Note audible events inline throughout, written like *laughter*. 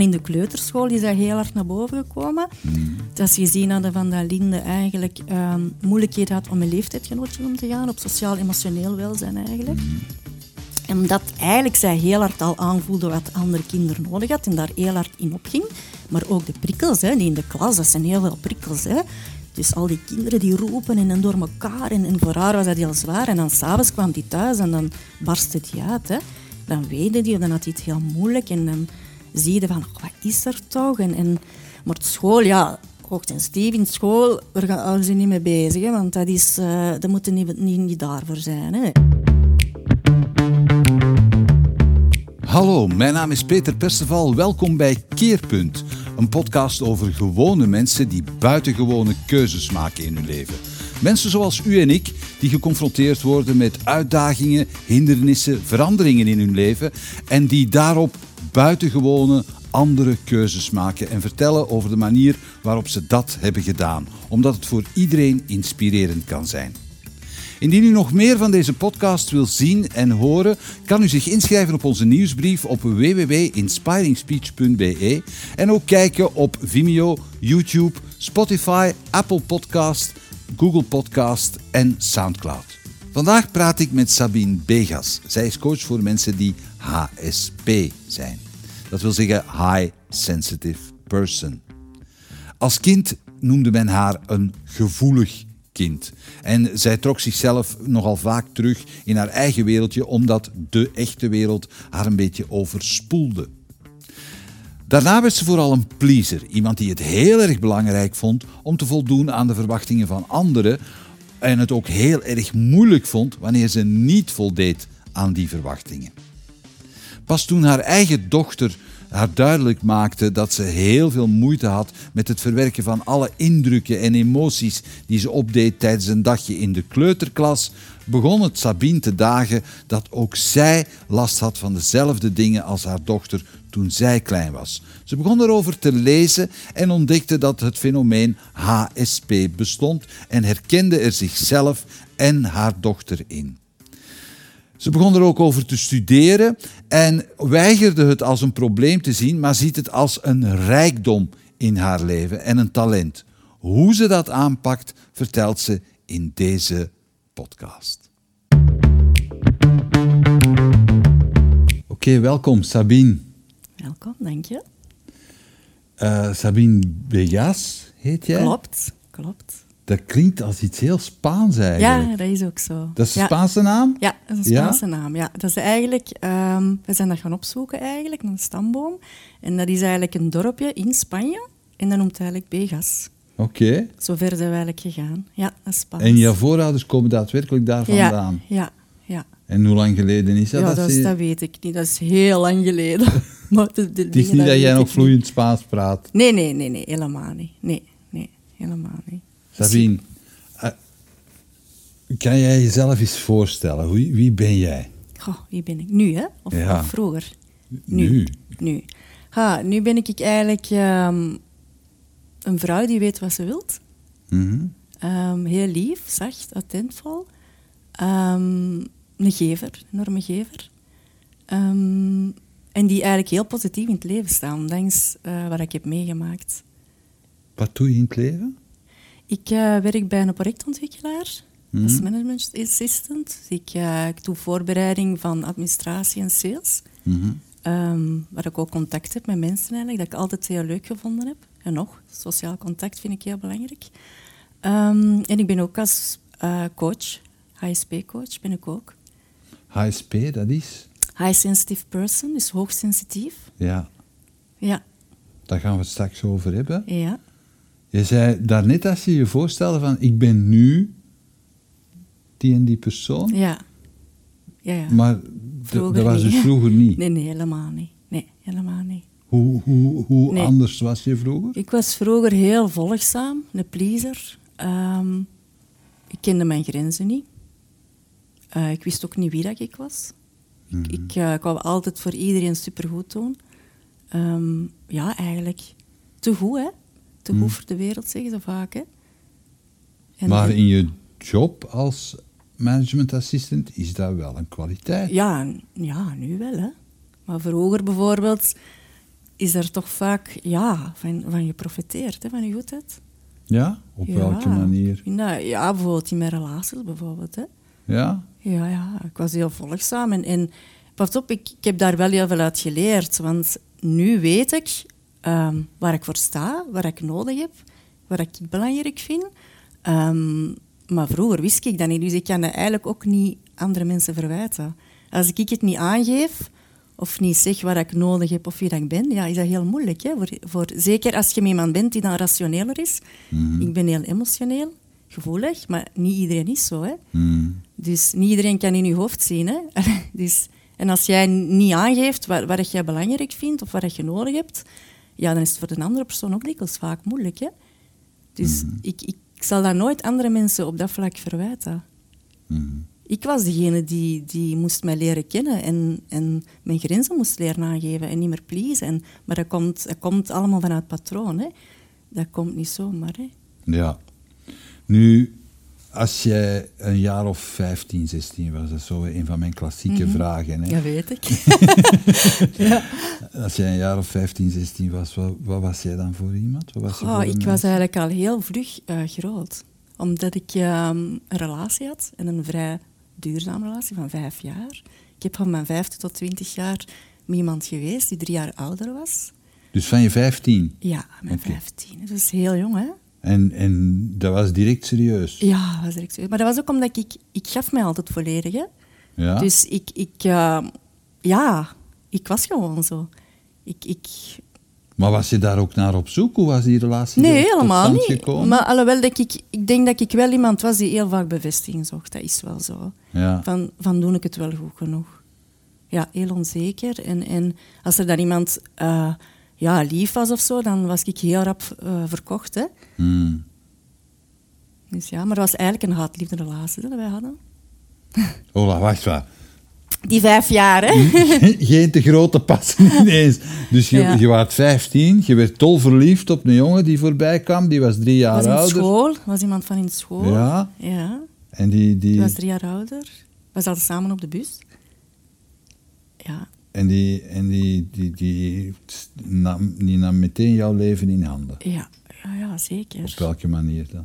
in de kleuterschool is dat heel hard naar boven gekomen. Dat ze gezien hadden van dat Linde eigenlijk ehm, moeilijkheden had om een leeftijdgenootje om te gaan, op sociaal-emotioneel welzijn eigenlijk. En dat eigenlijk zij heel hard al aanvoelde wat andere kinderen nodig had en daar heel hard in opging. Maar ook de prikkels, hè, die in de klas, dat zijn heel veel prikkels. Hè. Dus al die kinderen die roepen en, en door elkaar. En, en voor haar was dat heel zwaar. En dan s'avonds kwam die thuis en dan barstte die uit. Hè. Dan weende die, dan had hij het heel moeilijk. En dan zie je van, wat is er toch? En, en, maar school, ja, Kocht en Steve in school, daar gaan ze niet mee bezig. Hè, want dat, is, uh, dat moet niet, niet, niet daarvoor zijn. Hè. Hallo, mijn naam is Peter Perceval. Welkom bij Keerpunt, een podcast over gewone mensen die buitengewone keuzes maken in hun leven. Mensen zoals u en ik, die geconfronteerd worden met uitdagingen, hindernissen, veranderingen in hun leven en die daarop buitengewone andere keuzes maken en vertellen over de manier waarop ze dat hebben gedaan, omdat het voor iedereen inspirerend kan zijn. Indien u nog meer van deze podcast wil zien en horen, kan u zich inschrijven op onze nieuwsbrief op www.inspiringspeech.be en ook kijken op Vimeo, YouTube, Spotify, Apple Podcast, Google Podcast en SoundCloud. Vandaag praat ik met Sabine Begas. Zij is coach voor mensen die HSP zijn. Dat wil zeggen High Sensitive Person. Als kind noemde men haar een gevoelig kind. En zij trok zichzelf nogal vaak terug in haar eigen wereldje, omdat de echte wereld haar een beetje overspoelde. Daarna werd ze vooral een pleaser, iemand die het heel erg belangrijk vond om te voldoen aan de verwachtingen van anderen en het ook heel erg moeilijk vond wanneer ze niet voldeed aan die verwachtingen. Pas toen haar eigen dochter haar duidelijk maakte dat ze heel veel moeite had met het verwerken van alle indrukken en emoties die ze opdeed tijdens een dagje in de kleuterklas, begon het Sabine te dagen dat ook zij last had van dezelfde dingen als haar dochter toen zij klein was. Ze begon erover te lezen en ontdekte dat het fenomeen HSP bestond en herkende er zichzelf en haar dochter in. Ze begon er ook over te studeren en weigerde het als een probleem te zien, maar ziet het als een rijkdom in haar leven en een talent. Hoe ze dat aanpakt, vertelt ze in deze podcast. Oké, welkom Sabine. Welkom, dank je. Uh, Sabine Begas heet jij? Klopt, klopt. Dat klinkt als iets heel Spaans eigenlijk. Ja, dat is ook zo. Dat is een ja. Spaanse naam? Ja, dat is een Spaanse naam. Ja. Dat is eigenlijk, um, we zijn dat gaan opzoeken eigenlijk, een stamboom. En dat is eigenlijk een dorpje in Spanje. En dat noemt eigenlijk Begas. Oké. Okay. Zo ver zijn we eigenlijk gegaan. Ja, dat is Spaans. En jouw voorouders komen daadwerkelijk daar vandaan? Ja, ja. ja. En hoe lang geleden is dat? Ja, dat, is, dat weet ik niet. Dat is heel lang geleden. *laughs* *laughs* maar de, de het is niet dat jij nog vloeiend Spaans praat? Nee, nee, nee, nee, helemaal niet. Nee, nee, helemaal niet. Sabine, uh, kan jij jezelf eens voorstellen? Wie, wie ben jij? Goh, wie ben ik? Nu, hè? Of, ja. of vroeger? Nu. Nu. Nu, ha, nu ben ik eigenlijk um, een vrouw die weet wat ze wilt. Mm -hmm. um, heel lief, zacht, attentvol. Um, een gever, een enorme gever. en die eigenlijk heel positief in het leven staan, ondanks uh, wat ik heb meegemaakt. Wat doe je in het leven? Ik uh, werk bij een projectontwikkelaar mm. als management assistant. Ik, uh, ik, doe voorbereiding van administratie en sales. Mm -hmm. um, waar ik ook contact heb met mensen eigenlijk, dat ik altijd heel leuk gevonden heb. En nog, sociaal contact vind ik heel belangrijk. Um, en ik ben ook als uh, coach, HSP-coach ben ik ook. HSP, dat is? High sensitive person, dus hoogsensitief. Ja. Ja. Daar gaan we het straks over hebben. Ja. Je zei daarnet als je je voorstelde van ik ben nu die en die persoon. Ja. ja, ja. Maar dat was dus vroeger niet. Nee, nee, helemaal niet. Nee, helemaal niet. Hoe, hoe, hoe nee. anders was je vroeger? Ik was vroeger heel volgzaam, een pleaser. Um, ik kende mijn grenzen niet. Uh, ik wist ook niet wie dat ik was. Mm -hmm. Ik, ik, uh, ik wou altijd voor iedereen supergoed doen. Um, ja, eigenlijk te goed, hè? Te goed voor de wereld, zeggen ze vaak. Hè? En maar in je job als management assistant is dat wel een kwaliteit. Ja, ja nu wel. Hè. Maar vroeger bijvoorbeeld, is er toch vaak ja, van, van geprofiteerd, hè, van je goedheid. Ja? Op Ja. welke manier? Nou, ja, bijvoorbeeld in mijn relaties, bijvoorbeeld. Hè. Ja? Ja, ja, ik was heel volgzaam. En, en pas op, ik, ik heb daar wel heel veel uit geleerd. Want nu weet ik ehm, waar ik voor sta, waar ik nodig heb, wat ik belangrijk vind. Ehm, maar vroeger wist ik dat niet, dus ik kan dat eigenlijk ook niet andere mensen verwijten. Als ik het niet aangeef of niet zeg wat ik nodig heb of wie dat ik ben, ja, is dat heel moeilijk. Hè? Voor, voor, zeker als je met iemand bent die dan rationeler is. Ik ben heel emotioneel, gevoelig, maar niet iedereen is zo. Hè? Hmm. Dus niet iedereen kan in je hoofd zien. Hè? *laughs* dus, en als jij niet aangeeft wat, wat jij belangrijk vindt of wat je nodig hebt, ja, dan is het voor de andere persoon ook dikwijls vaak moeilijk. Hè? Dus ik, ik zal dat nooit andere mensen op dat vlak verwijten. Hmm. Ik was degene die, die moest mij leren kennen en, en mijn grenzen moest leren aangeven en niet meer pleasen. En, maar dat komt, dat komt allemaal vanuit patroon. Hè? Dat komt niet zomaar. Hè? Ja. Nu, als jij een jaar of 15, 16 was, dat is zo een van mijn klassieke vragen. Hè? Dat weet ik. *laughs* Als jij een jaar of 15, 16 was, wat, wat was jij dan voor iemand? Wat was Oh, voor ik was eigenlijk al heel vlug eh, groot. Omdat ik ehm, een relatie had, en een vrij duurzame relatie van vijf jaar. Ik heb van mijn vijfde tot twintig jaar met iemand geweest die drie jaar ouder was. Dus van je 15. Ja, mijn vijftien. Dat is heel jong, hè? En, en dat was direct serieus. Ja, dat was direct zo. Maar dat was ook omdat ik... Ik gaf mij altijd volledig, hè? Ja? Dus ik... ik eh, ja, ik was gewoon zo. Ik... ik Maar was je daar ook naar op zoek? Hoe was die relatie Nee, helemaal niet. gekomen? Maar alhoewel dat ik, ik denk dat ik wel iemand was die heel vaak bevestiging zocht. Dat is wel zo. Ja. Van, van doe ik het wel goed genoeg? Ja, heel onzeker. En, en als er dan iemand eh, ja, lief was of zo, dan was ik heel rap eh, verkocht. Hè? Hmm. Dus ja, maar dat was eigenlijk een haat-liefde relatie dat wij hadden. *laughs* Ola, wacht maar. Die vijf jaar, hè? *laughs* Geen te grote passen *laughs* ineens. Dus je, Ja. je was 15, je werd tol verliefd op een jongen die voorbij kwam, die was drie jaar was in ouder. school. was iemand van in school. Ja. Ja, En die, die die, was drie jaar ouder. We zaten samen op de bus. Ja, en die, en die, die, die, nam, die nam meteen jouw leven in handen. ja, ja, ja zeker. Op welke manier dan?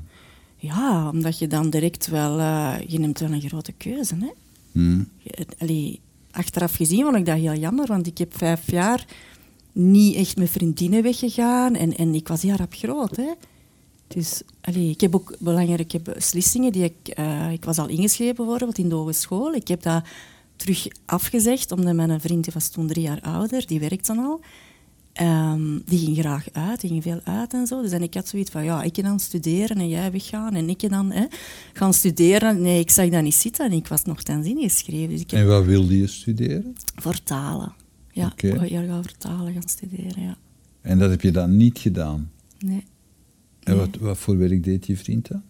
Ja, omdat je dan direct wel... eh, je neemt wel een grote keuze, hè. Hmm. Allee, achteraf gezien vond ik dat heel jammer, want ik heb vijf jaar niet echt met vriendinnen weggegaan en, en ik was heel rap groot. Hè. Dus allee, ik heb ook belangrijke beslissingen die ik... eh, ik was al ingeschreven bijvoorbeeld in de hogeschool. Ik heb dat terug afgezegd, omdat mijn vriend die was toen drie jaar ouder, die werkte dan al. Ehm, die ging graag uit, die ging veel uit en zo. Dus en ik had zoiets van, ja, ik kan dan studeren en jij weggaan en ik dan hè, gaan studeren. Nee, ik zag dat niet zitten en ik was nog ten zin geschreven. Dus ik heb En wat wilde je studeren? vertalen. Ja, ik wil heel gaan vertalen gaan studeren, ja. En dat heb je dan niet gedaan. Nee. En wat, wat voor werk deed je vriend dan?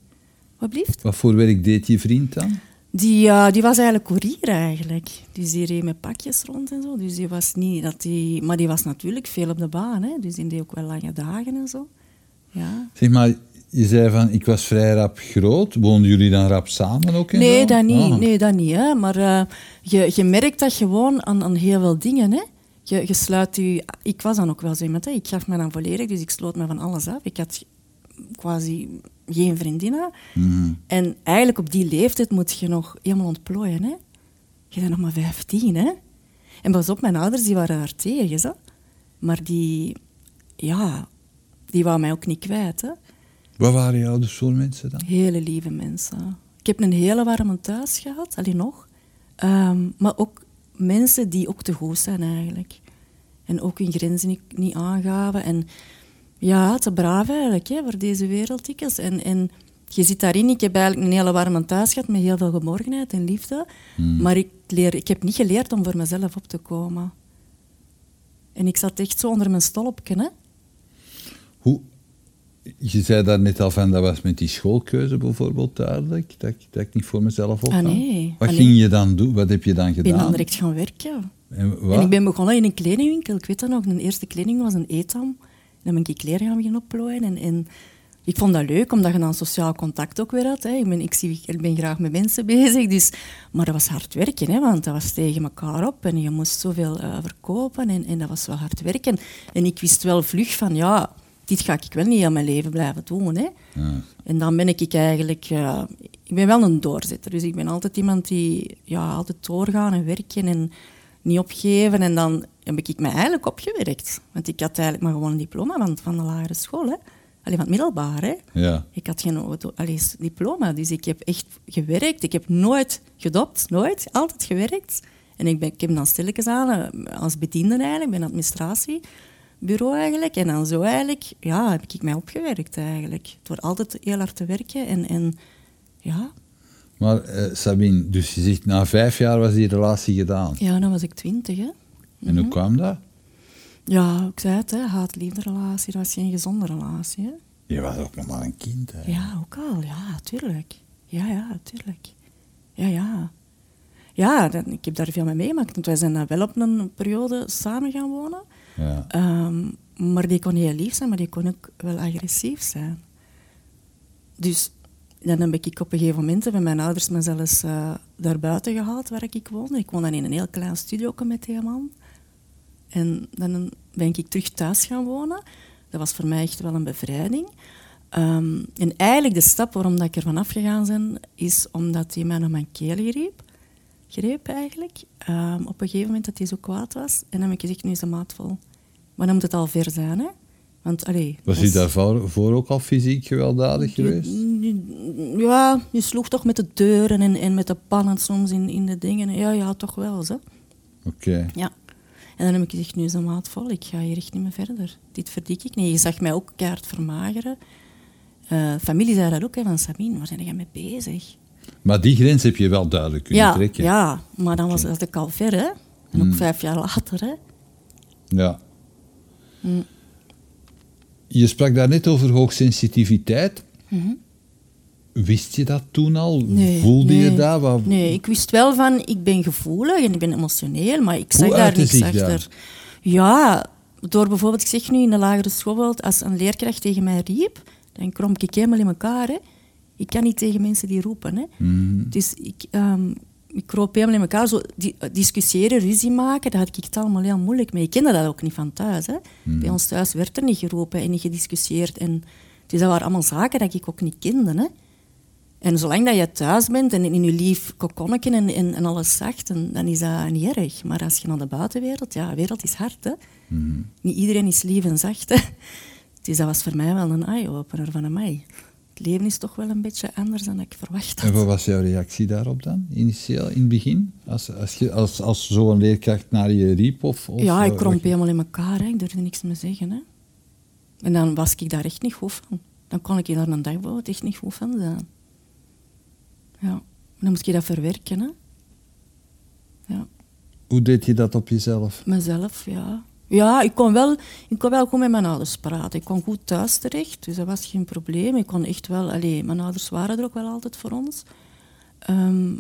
Wat blieft? Wat voor werk deed je vriend dan? Die, eh, die was eigenlijk koerier eigenlijk. Dus die reed met pakjes rond en zo. Dus die was niet dat die... Maar die was natuurlijk veel op de baan, hè. Dus die deed ook wel lange dagen en zo. Ja. Zeg maar, je zei van, ik was vrij rap groot. Woonden jullie dan rap samen ook? Nee, zo? dat niet. Ah. Nee, dat niet. Hè. Maar eh, je, je merkt dat gewoon aan, aan heel veel dingen. Hè. Je, je sluit je... Ik was dan ook wel zo iemand. Hè. Ik gaf me dan volledig, dus ik sloot me van alles af. Ik had quasi geen vriendinnen. Mhm. En eigenlijk op die leeftijd moet je nog helemaal ontplooien. Hè. Je bent nog maar 15, hè. En pas op, mijn ouders die waren daar tegen, zo. Maar die... Ja, die waren mij ook niet kwijt, hè. Wat waren je ouders voor mensen dan? Hele lieve mensen. Ik heb een hele warme thuis gehad, alleen nog. Ehm, maar ook mensen die ook te goed zijn eigenlijk. En ook hun grenzen niet, niet aangaven. En ja, te braaf eigenlijk hè, voor deze wereld. dikwijls. En, en je zit daarin. Ik heb eigenlijk een hele warme thuis gehad met heel veel geborgenheid en liefde. Maar ik, leer, ik heb niet geleerd om voor mezelf op te komen. En ik zat echt zo onder mijn stolpje. Hè? Hoe, je zei daar net al van, dat was met die schoolkeuze bijvoorbeeld duidelijk, dat ik, dat ik niet voor mezelf opga. Ah, nee. Wat Ah, ging je dan doen? Wat heb je dan Ik ben gedaan? dan direct gaan werken. En? En ik ben begonnen in een kledingwinkel. Ik weet dat nog, mijn eerste kleding was een etam. Dan ben ik kleren gaan beginnen opplooien. En, en ik vond dat leuk, omdat je dan sociaal contact ook weer had. Hè. Ik, ben, ik, zie, ik ben graag met mensen bezig, dus, maar dat was hard werken, hè, want dat was tegen elkaar op en je moest zoveel uh, verkopen en, en dat was wel hard werken. En ik wist wel vlug van, ja, dit ga ik wel niet aan mijn leven blijven doen. Hè. Ja. En dan ben ik eigenlijk... Uh, ik ben wel een doorzetter, dus ik ben altijd iemand die ja, altijd doorgaan en werken en niet opgeven. En dan heb ik me eigenlijk opgewerkt. Want ik had eigenlijk maar gewoon een diploma van, van de lagere school. Hè. Alleen van het middelbaar. Hè. Ja. Ik had geen allee, diploma, dus ik heb echt gewerkt. Ik heb nooit gedopt, nooit. Altijd gewerkt. En ik, ben, ik heb dan stilletjes aan, eh, als bediende eigenlijk, bij een administratiebureau eigenlijk. En dan zo eigenlijk, ja, heb ik mij opgewerkt eigenlijk. Door altijd heel hard te werken en, en ja. Maar uh, Sabine, dus je zegt na vijf jaar was die relatie gedaan? Ja, dan was ik twintig, hè. En hoe mhm. kwam dat? Ja, ik zei het, haat-liefde relatie, dat was geen gezonde relatie. Hè? Je was ook nog maar een kind. Hè? Ja, ook al, ja, tuurlijk. Ja, ja, tuurlijk. Ja, ja. Ja, dan, ik heb daar veel mee meegemaakt. Want wij zijn wel op een periode samen gaan wonen. Ja. Ehm, maar die kon heel lief zijn, maar die kon ook wel agressief zijn. Dus dan heb ik op een gegeven moment, hebben mijn ouders me zelfs uh, daar buiten gehaald waar ik woonde. Ik woonde in een heel klein studio met die man. En dan ben ik terug thuis gaan wonen. Dat was voor mij echt wel een bevrijding. Ehm, en eigenlijk de stap waarom dat ik er vanaf gegaan ben, is omdat hij mij naar mijn keel greep. Greep eigenlijk. Um, op een gegeven moment dat hij zo kwaad was. En dan heb ik gezegd, nu is de maat vol. Maar dan moet het al ver zijn, hè. Want, allee, was hij daarvoor ook al fysiek gewelddadig geweest? Ja, je sloeg toch met de deuren en, en met de pannen soms in, in de dingen. Ja, ja, toch wel. Oké. Ja. En dan heb ik gezegd, nu is de maat vol, ik ga hier echt niet meer verder. Dit verdik ik niet. Je zag mij ook kaart vermageren. Uh, familie zei dat ook, hè, van Sabine, waar zijn jij mee bezig? Maar die grens heb je wel duidelijk kunnen ja, trekken. Ja, maar dan was dat ik al ver, hè. En ook mm. vijf jaar later, hè. Ja. Mm. Je sprak daar net over hoogsensitiviteit. Mm Wist je dat toen al? Voelde je dat? Wat... Nee, ik wist wel van, ik ben gevoelig en ik ben emotioneel, maar ik zeg daar niks achter. Ja, door bijvoorbeeld, ik zeg nu in de lagere school, als een leerkracht tegen mij riep, dan kromp ik helemaal in elkaar. Hè. Ik kan niet tegen mensen die roepen. Hè. Mhm. Dus ik, um, ik kroop helemaal in elkaar. Zo discussiëren, ruzie maken, daar had ik het allemaal heel moeilijk mee. Ik kende dat ook niet van thuis. Hè. Mhm. Bij ons thuis werd er niet geroepen en niet gediscussieerd. En, dus dat waren allemaal zaken die ik ook niet kende. Hè. En zolang dat je thuis bent en in je lief kokonnetje en, en, en, alles zacht, dan, is dat niet erg. Maar als je naar de buitenwereld, ja, de wereld is hard. Hè? Mhm. Niet iedereen is lief en zacht. Hè? *laughs* Dus dat was voor mij wel een eye-opener van mij. Het leven is toch wel een beetje anders dan ik verwacht had. En wat was jouw reactie daarop dan, initieel, in het begin? Als, als, je, als, als zo'n leerkracht naar je riep? Of, of ja, ik kromp helemaal in elkaar. Hè. Ik durfde niks meer zeggen. Hè. En dan was ik daar echt niet goed van. Dan kon ik daar een dag echt niet goed van zijn. Ja. Dan moet je dat verwerken. Hè. Ja. Hoe deed je dat op jezelf? Mezelf, ja. Ja, ik kon, wel, ik kon wel goed met mijn ouders praten. Ik kon goed thuis terecht, dus dat was geen probleem. Ik kon echt wel... Allee, mijn ouders waren er ook wel altijd voor ons. Ehm,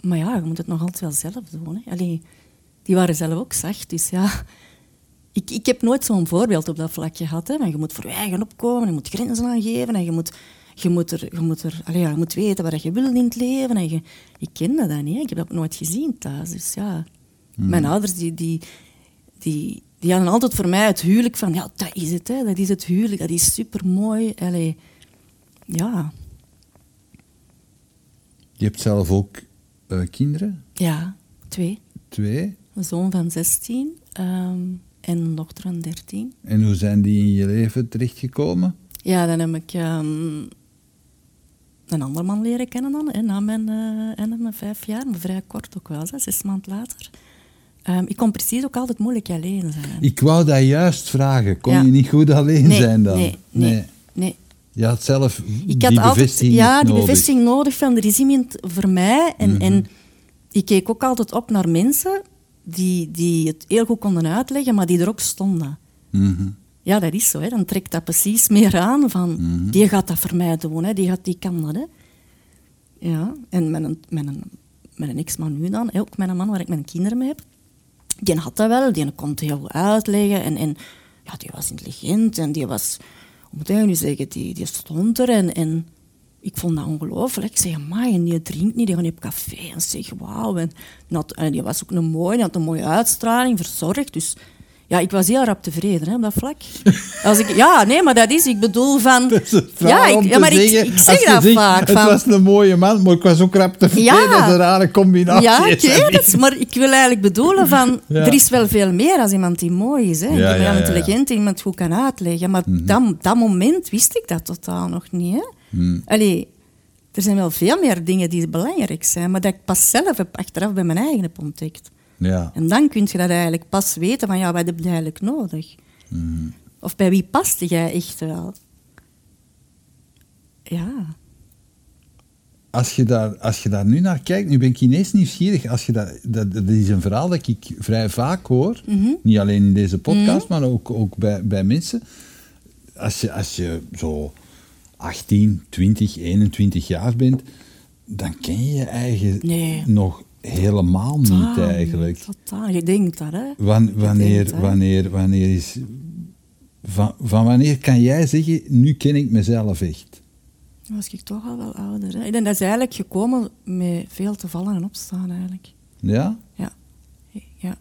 maar ja, je moet het nog altijd wel zelf doen. Hè. Allee, die waren zelf ook zacht, dus ja... Ik, ik heb nooit zo'n voorbeeld op dat vlak gehad. Hè. je moet voor je eigen opkomen, je moet grenzen aangeven en je moet je moet, er, je, moet er, allez, je moet weten wat je wil in het leven. En je, ik kende dat niet. Ik heb dat nooit gezien thuis. Dus ja, hmm. mijn ouders die, die, die, die hadden altijd voor mij het huwelijk van... Ja, dat is het. Hè. Dat is het huwelijk. Dat is supermooi. Allez, ja. Je hebt zelf ook uh, kinderen? Ja, twee. Twee? Een zoon van 16 um, en een dochter van 13. En hoe zijn die in je leven terechtgekomen? Ja, dan heb ik um, een ander man leren kennen dan, hè, na mijn, uh, en mijn vijf jaar, maar vrij kort ook wel, zes maanden later. Um, ik kon precies ook altijd moeilijk alleen zijn. Ik wou dat juist vragen. Kon je niet goed alleen zijn dan? Nee, nee, nee. Je had zelf ik die had bevestiging Ja, die nodig. bevestiging nodig van er is iemand voor mij. En, Mhm. en ik keek ook altijd op naar mensen die, die het heel goed konden uitleggen, maar die er ook stonden. Mhm. Ja, dat is zo. Hè. Dan trekt dat precies meer aan van... Mhm. Die gaat dat voor mij doen, hè. Die, gaat, die kan dat. Hè. Ja, en met een, met een, met een ex-man nu dan, hè, ook met een man waar ik mijn kinderen mee heb, die had dat wel. Die kon het heel goed uitleggen. En, en ja, die was intelligent en die was moet ik nu zeggen, die, die stond er en, en ik vond dat ongelooflijk. Ik zei, maar die drinkt niet, die gaat op café. En zeg, wauw. En, en die was ook een mooie, had een mooie uitstraling, verzorgd. Dus ja, ik was heel rap tevreden hè, op dat vlak. Als ik, ja, nee, maar dat is, ik bedoel van... ja, ik, ja, maar ik, ik zeg dat zegt, vaak. Het was een mooie man, maar ik was ook rap tevreden. Ja, dat is een rare combinatie. Ja, ik weet het, maar ik wil eigenlijk bedoelen van... Er is wel veel meer als iemand die mooi is. Hè. Ja, ja, ja, intelligent en iemand goed kan uitleggen. Maar mm dat, dat moment wist ik dat totaal nog niet. Hè. Mm. Allee, er zijn wel veel meer dingen die belangrijk zijn, maar dat ik pas zelf heb achteraf bij mijn eigen heb ontdekt. Ja. En dan kun je dat eigenlijk pas weten van ja, wat heb je eigenlijk nodig? Mm. Of bij wie paste jij echt wel? Ja. Als je, daar, als je daar nu naar kijkt, nu ben ik ineens nieuwsgierig. Als je dat, dat, dat is een verhaal dat ik vrij vaak hoor. Mhm. Niet alleen in deze podcast, mhm. maar ook, ook bij, bij mensen. Als je, als je zo 18, 20, 21 jaar bent, dan ken je je eigen nog helemaal niet eigenlijk. Totaal, je denkt dat, hè? wanneer, wanneer, wanneer is... Van, van wanneer kan jij zeggen, nu ken ik mezelf echt? Dan was ik toch al wel ouder. Hè? Ik denk dat is eigenlijk gekomen met veel te vallen en opstaan, eigenlijk. Ja? Ja. ja.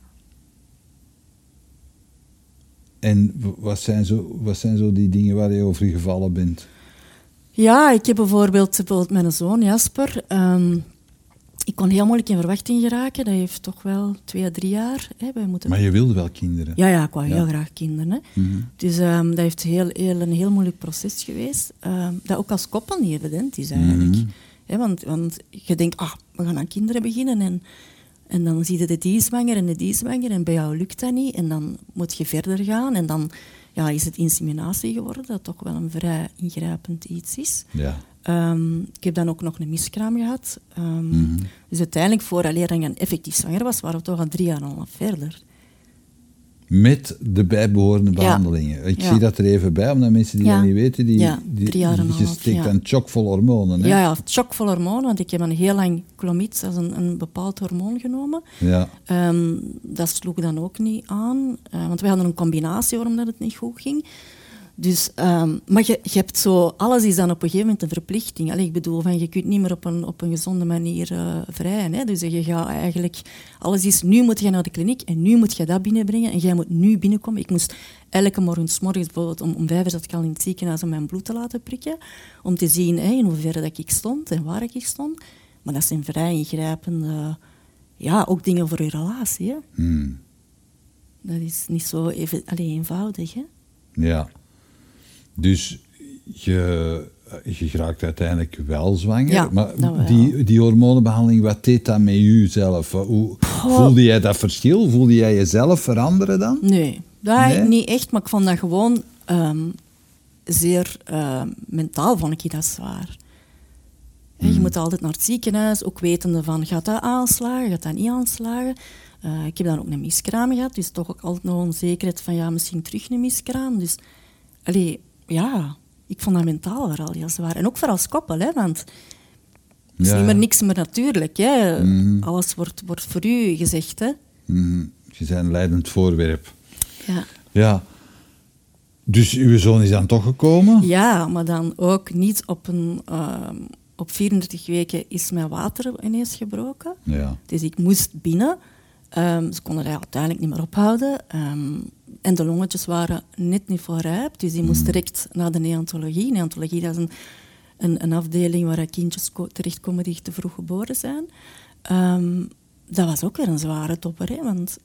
En wat zijn, zo, wat zijn zo die dingen waar je over gevallen bent? Ja, ik heb bijvoorbeeld, bijvoorbeeld mijn zoon Jasper. Um, ik kon heel moeilijk in verwachting geraken. Dat heeft toch wel twee, drie jaar. Hè. Wij moeten... Maar je wilde wel kinderen? Ja, ja ik wou heel graag kinderen. Hè. Mhm. Dus um, dat heeft heel, heel, een heel moeilijk proces geweest. Um, dat ook als koppel niet evident is eigenlijk. Mm want, want je denkt, ah, we gaan aan kinderen beginnen en, en dan zie je de die zwanger en de die zwanger en bij jou lukt dat niet. En dan moet je verder gaan en dan ja, is het inseminatie geworden, dat toch wel een vrij ingrijpend iets is. Ja. Um, ik heb dan ook nog een miskraam gehad. Um, mm -hmm. Dus uiteindelijk, vooraleer ik effectief zwanger was, waren we toch al drie jaar al verder. Met de bijbehorende behandelingen. Ik zie dat er even bij, omdat mensen die dat niet weten, die, die, drie jaar en je steekt dan chockvol hormonen. Hè? Ja, ja, chockvol hormonen, want ik heb een heel lang clomid, dat is een, een bepaald hormoon genomen. Ja. Um, dat sloeg dan ook niet aan, uh, want we hadden een combinatie waarom dat het niet goed ging. Dus, um, maar je, je, hebt zo, alles is dan op een gegeven moment een verplichting. Allee, ik bedoel, van, je kunt niet meer op een, op een gezonde manier uh, vrijen. Hè? Dus je gaat eigenlijk, alles is, nu moet je naar de kliniek en nu moet je dat binnenbrengen en jij moet nu binnenkomen. Ik moest elke morgen, s morgens bijvoorbeeld om, om vijf uur zat ik al in het ziekenhuis om mijn bloed te laten prikken, om te zien hè, in hoeverre dat ik stond en waar ik stond. Maar dat zijn vrij ingrijpende, ja, ook dingen voor je relatie. Hè? Hmm. Dat is niet zo even, alleen eenvoudig. Hè? Ja. Dus je, je raakt uiteindelijk wel zwanger. Ja, maar die, die hormonenbehandeling, wat deed dat met u zelf? Hoe, voelde jij dat verschil? Voelde jij jezelf veranderen dan? Nee, dat niet echt. Maar ik vond dat gewoon ehm, zeer uh, mentaal vond ik dat zwaar. Je hmm. moet altijd naar het ziekenhuis, ook wetende van gaat dat aanslagen, gaat dat niet aanslagen. Uh, ik heb dan ook een miskraam gehad, dus toch ook altijd nog onzekerheid van ja, misschien terug een miskraam. Dus allee, ja, ik vond dat mentaal vooral heel zwaar. En ook voor als koppel, hè, want het is niet meer niks meer natuurlijk. Hè. Mhm. Alles wordt, wordt voor u gezegd. Hè. Mhm. Je bent een leidend voorwerp. Ja. ja. Dus uw zoon is dan toch gekomen? Ja, maar dan ook niet op een... Ehm, op 34 weken is mijn water ineens gebroken. Ja. Dus ik moest binnen. Um, ze konden dat uiteindelijk niet meer ophouden. Um, en de longetjes waren net niet voorrijp, dus die moest hmm. direct naar de neontologie. Neontologie dat is een, een, een afdeling waar kindjes terechtkomen die te vroeg geboren zijn. Um, dat was ook weer een zware topper, hè, want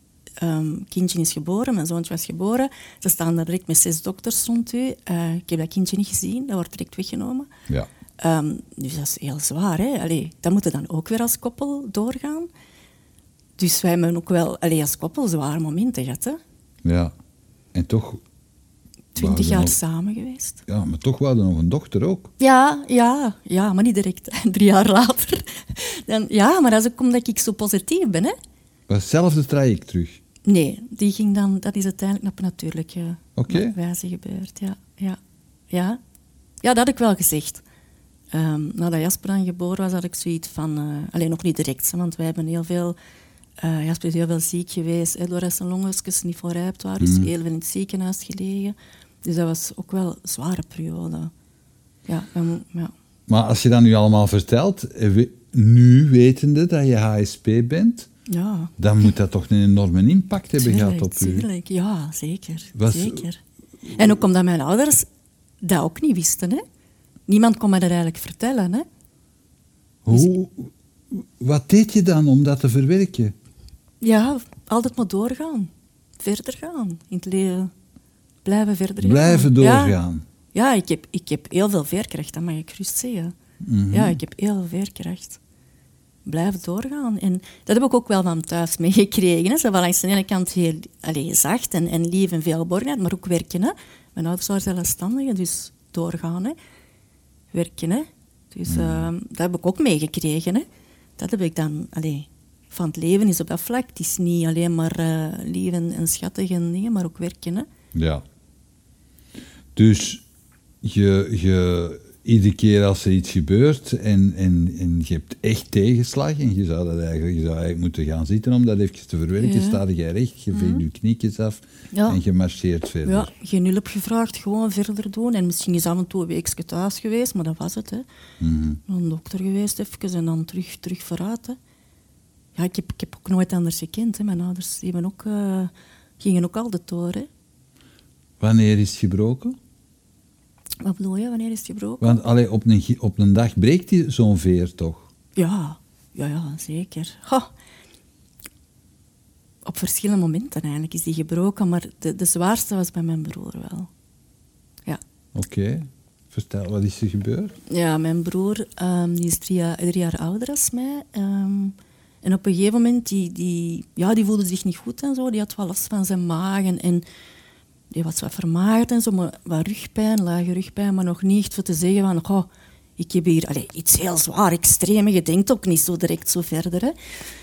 um, kindje is geboren, mijn zoontje was geboren. Ze staan daar direct met zes dokters rond u. Uh, ik heb dat kindje niet gezien, dat wordt direct weggenomen. Ja. Um, dus dat is heel zwaar. Hè? Allee, dat moeten dan ook weer als koppel doorgaan. Dus wij hebben ook wel allee, als koppel zware momenten gehad. Hè? Ja. En toch... Twintig jaar samen geweest. Ja, maar toch hadden nog een dochter ook. Ja, ja, ja, maar niet direct. *laughs* Drie jaar later. Dan, ja, maar dat is ook omdat ik zo positief ben. Hè? hetzelfde traject terug? Nee, die ging dan, dat is uiteindelijk op natuurlijke okay. wijze gebeurd. Ja, ja, ja. ja, dat had ik wel gezegd. Um, nadat Jasper dan geboren was, had ik zoiets van... Uh, alleen nog niet direct, want wij hebben heel veel uh, Jasper is heel veel ziek geweest, hè, doordat zijn longetjes niet voorrijpt waren. Dus mm. heel veel in het ziekenhuis gelegen. Dus dat was ook wel een zware periode. Ja, en, ja. Maar als je dat nu allemaal vertelt, eh, nu wetende dat je HSP bent, ja. dan moet dat toch een enorme impact hebben gehad Tuurlijk, op u. tuurlijk. Ja, zeker. Was- zeker. En ook omdat mijn ouders dat ook niet wisten. Hè? Niemand kon me dat eigenlijk vertellen. Hè? Hoe, wat deed je dan om dat te verwerken? Ja, altijd maar doorgaan. Verder gaan in het leven. Blijven verder gaan. Blijven doorgaan. Ja, ik, heb, ik heb heel veel veerkracht, dat mag ik gerust zeggen. Mhm. Ja, ik heb heel veel veerkracht. Blijven doorgaan. En dat heb ik ook wel van thuis meegekregen. Zo van langs de ene kant heel allee, zacht en, en lief en veel geborgenheid, maar ook werken. Hè. Mijn ouders waren zelfstandigen, dus doorgaan. Hè. Werken. Hè. Dus Mhm. ehm, dat heb ik ook meegekregen. Dat heb ik dan... Allee, van het leven is op dat vlak. Het is niet alleen maar eh, lief en, en schattig en dingen, maar ook werken. Hè. Ja. Dus je, je, iedere keer als er iets gebeurt en, en, en je hebt echt tegenslag en je zou, dat eigenlijk, je zou eigenlijk moeten gaan zitten om dat even te verwerken, Ja. sta jij recht, je veegt je knietjes af Ja. en je marcheert verder. Ja, geen hulp gevraagd, gewoon verder doen. En misschien is af en toe een weekje thuis geweest, maar dat was het. Hè. Mhm. Een dokter geweest even en dan terug, terug vooruit. Hè. Ja, ik heb, ik heb ook nooit anders gekend. Hè. Mijn ouders die hebben ook, eh, gingen ook altijd door. Hè. Wanneer is het gebroken? Wat bedoel je, wanneer is het gebroken? Want allee, op, een, op een dag breekt die zo'n veer toch? Ja, ja, ja zeker. Ha. Op verschillende momenten eigenlijk is die gebroken, maar de, de zwaarste was bij mijn broer wel. Ja. Oké. Vertel, wat is er gebeurd? Ja, mijn broer ehm, die is drie jaar, drie jaar ouder dan mij. ehm, en op een gegeven moment, die, die, ja, die voelde zich niet goed en zo. Die had wel last van zijn maag en, die was wat vermagerd en zo. Maar wat rugpijn, lage rugpijn, maar nog niet echt voor te zeggen van... Goh, ik heb hier iets heel zwaar, extreem. Je denkt ook niet zo direct zo verder. Hè.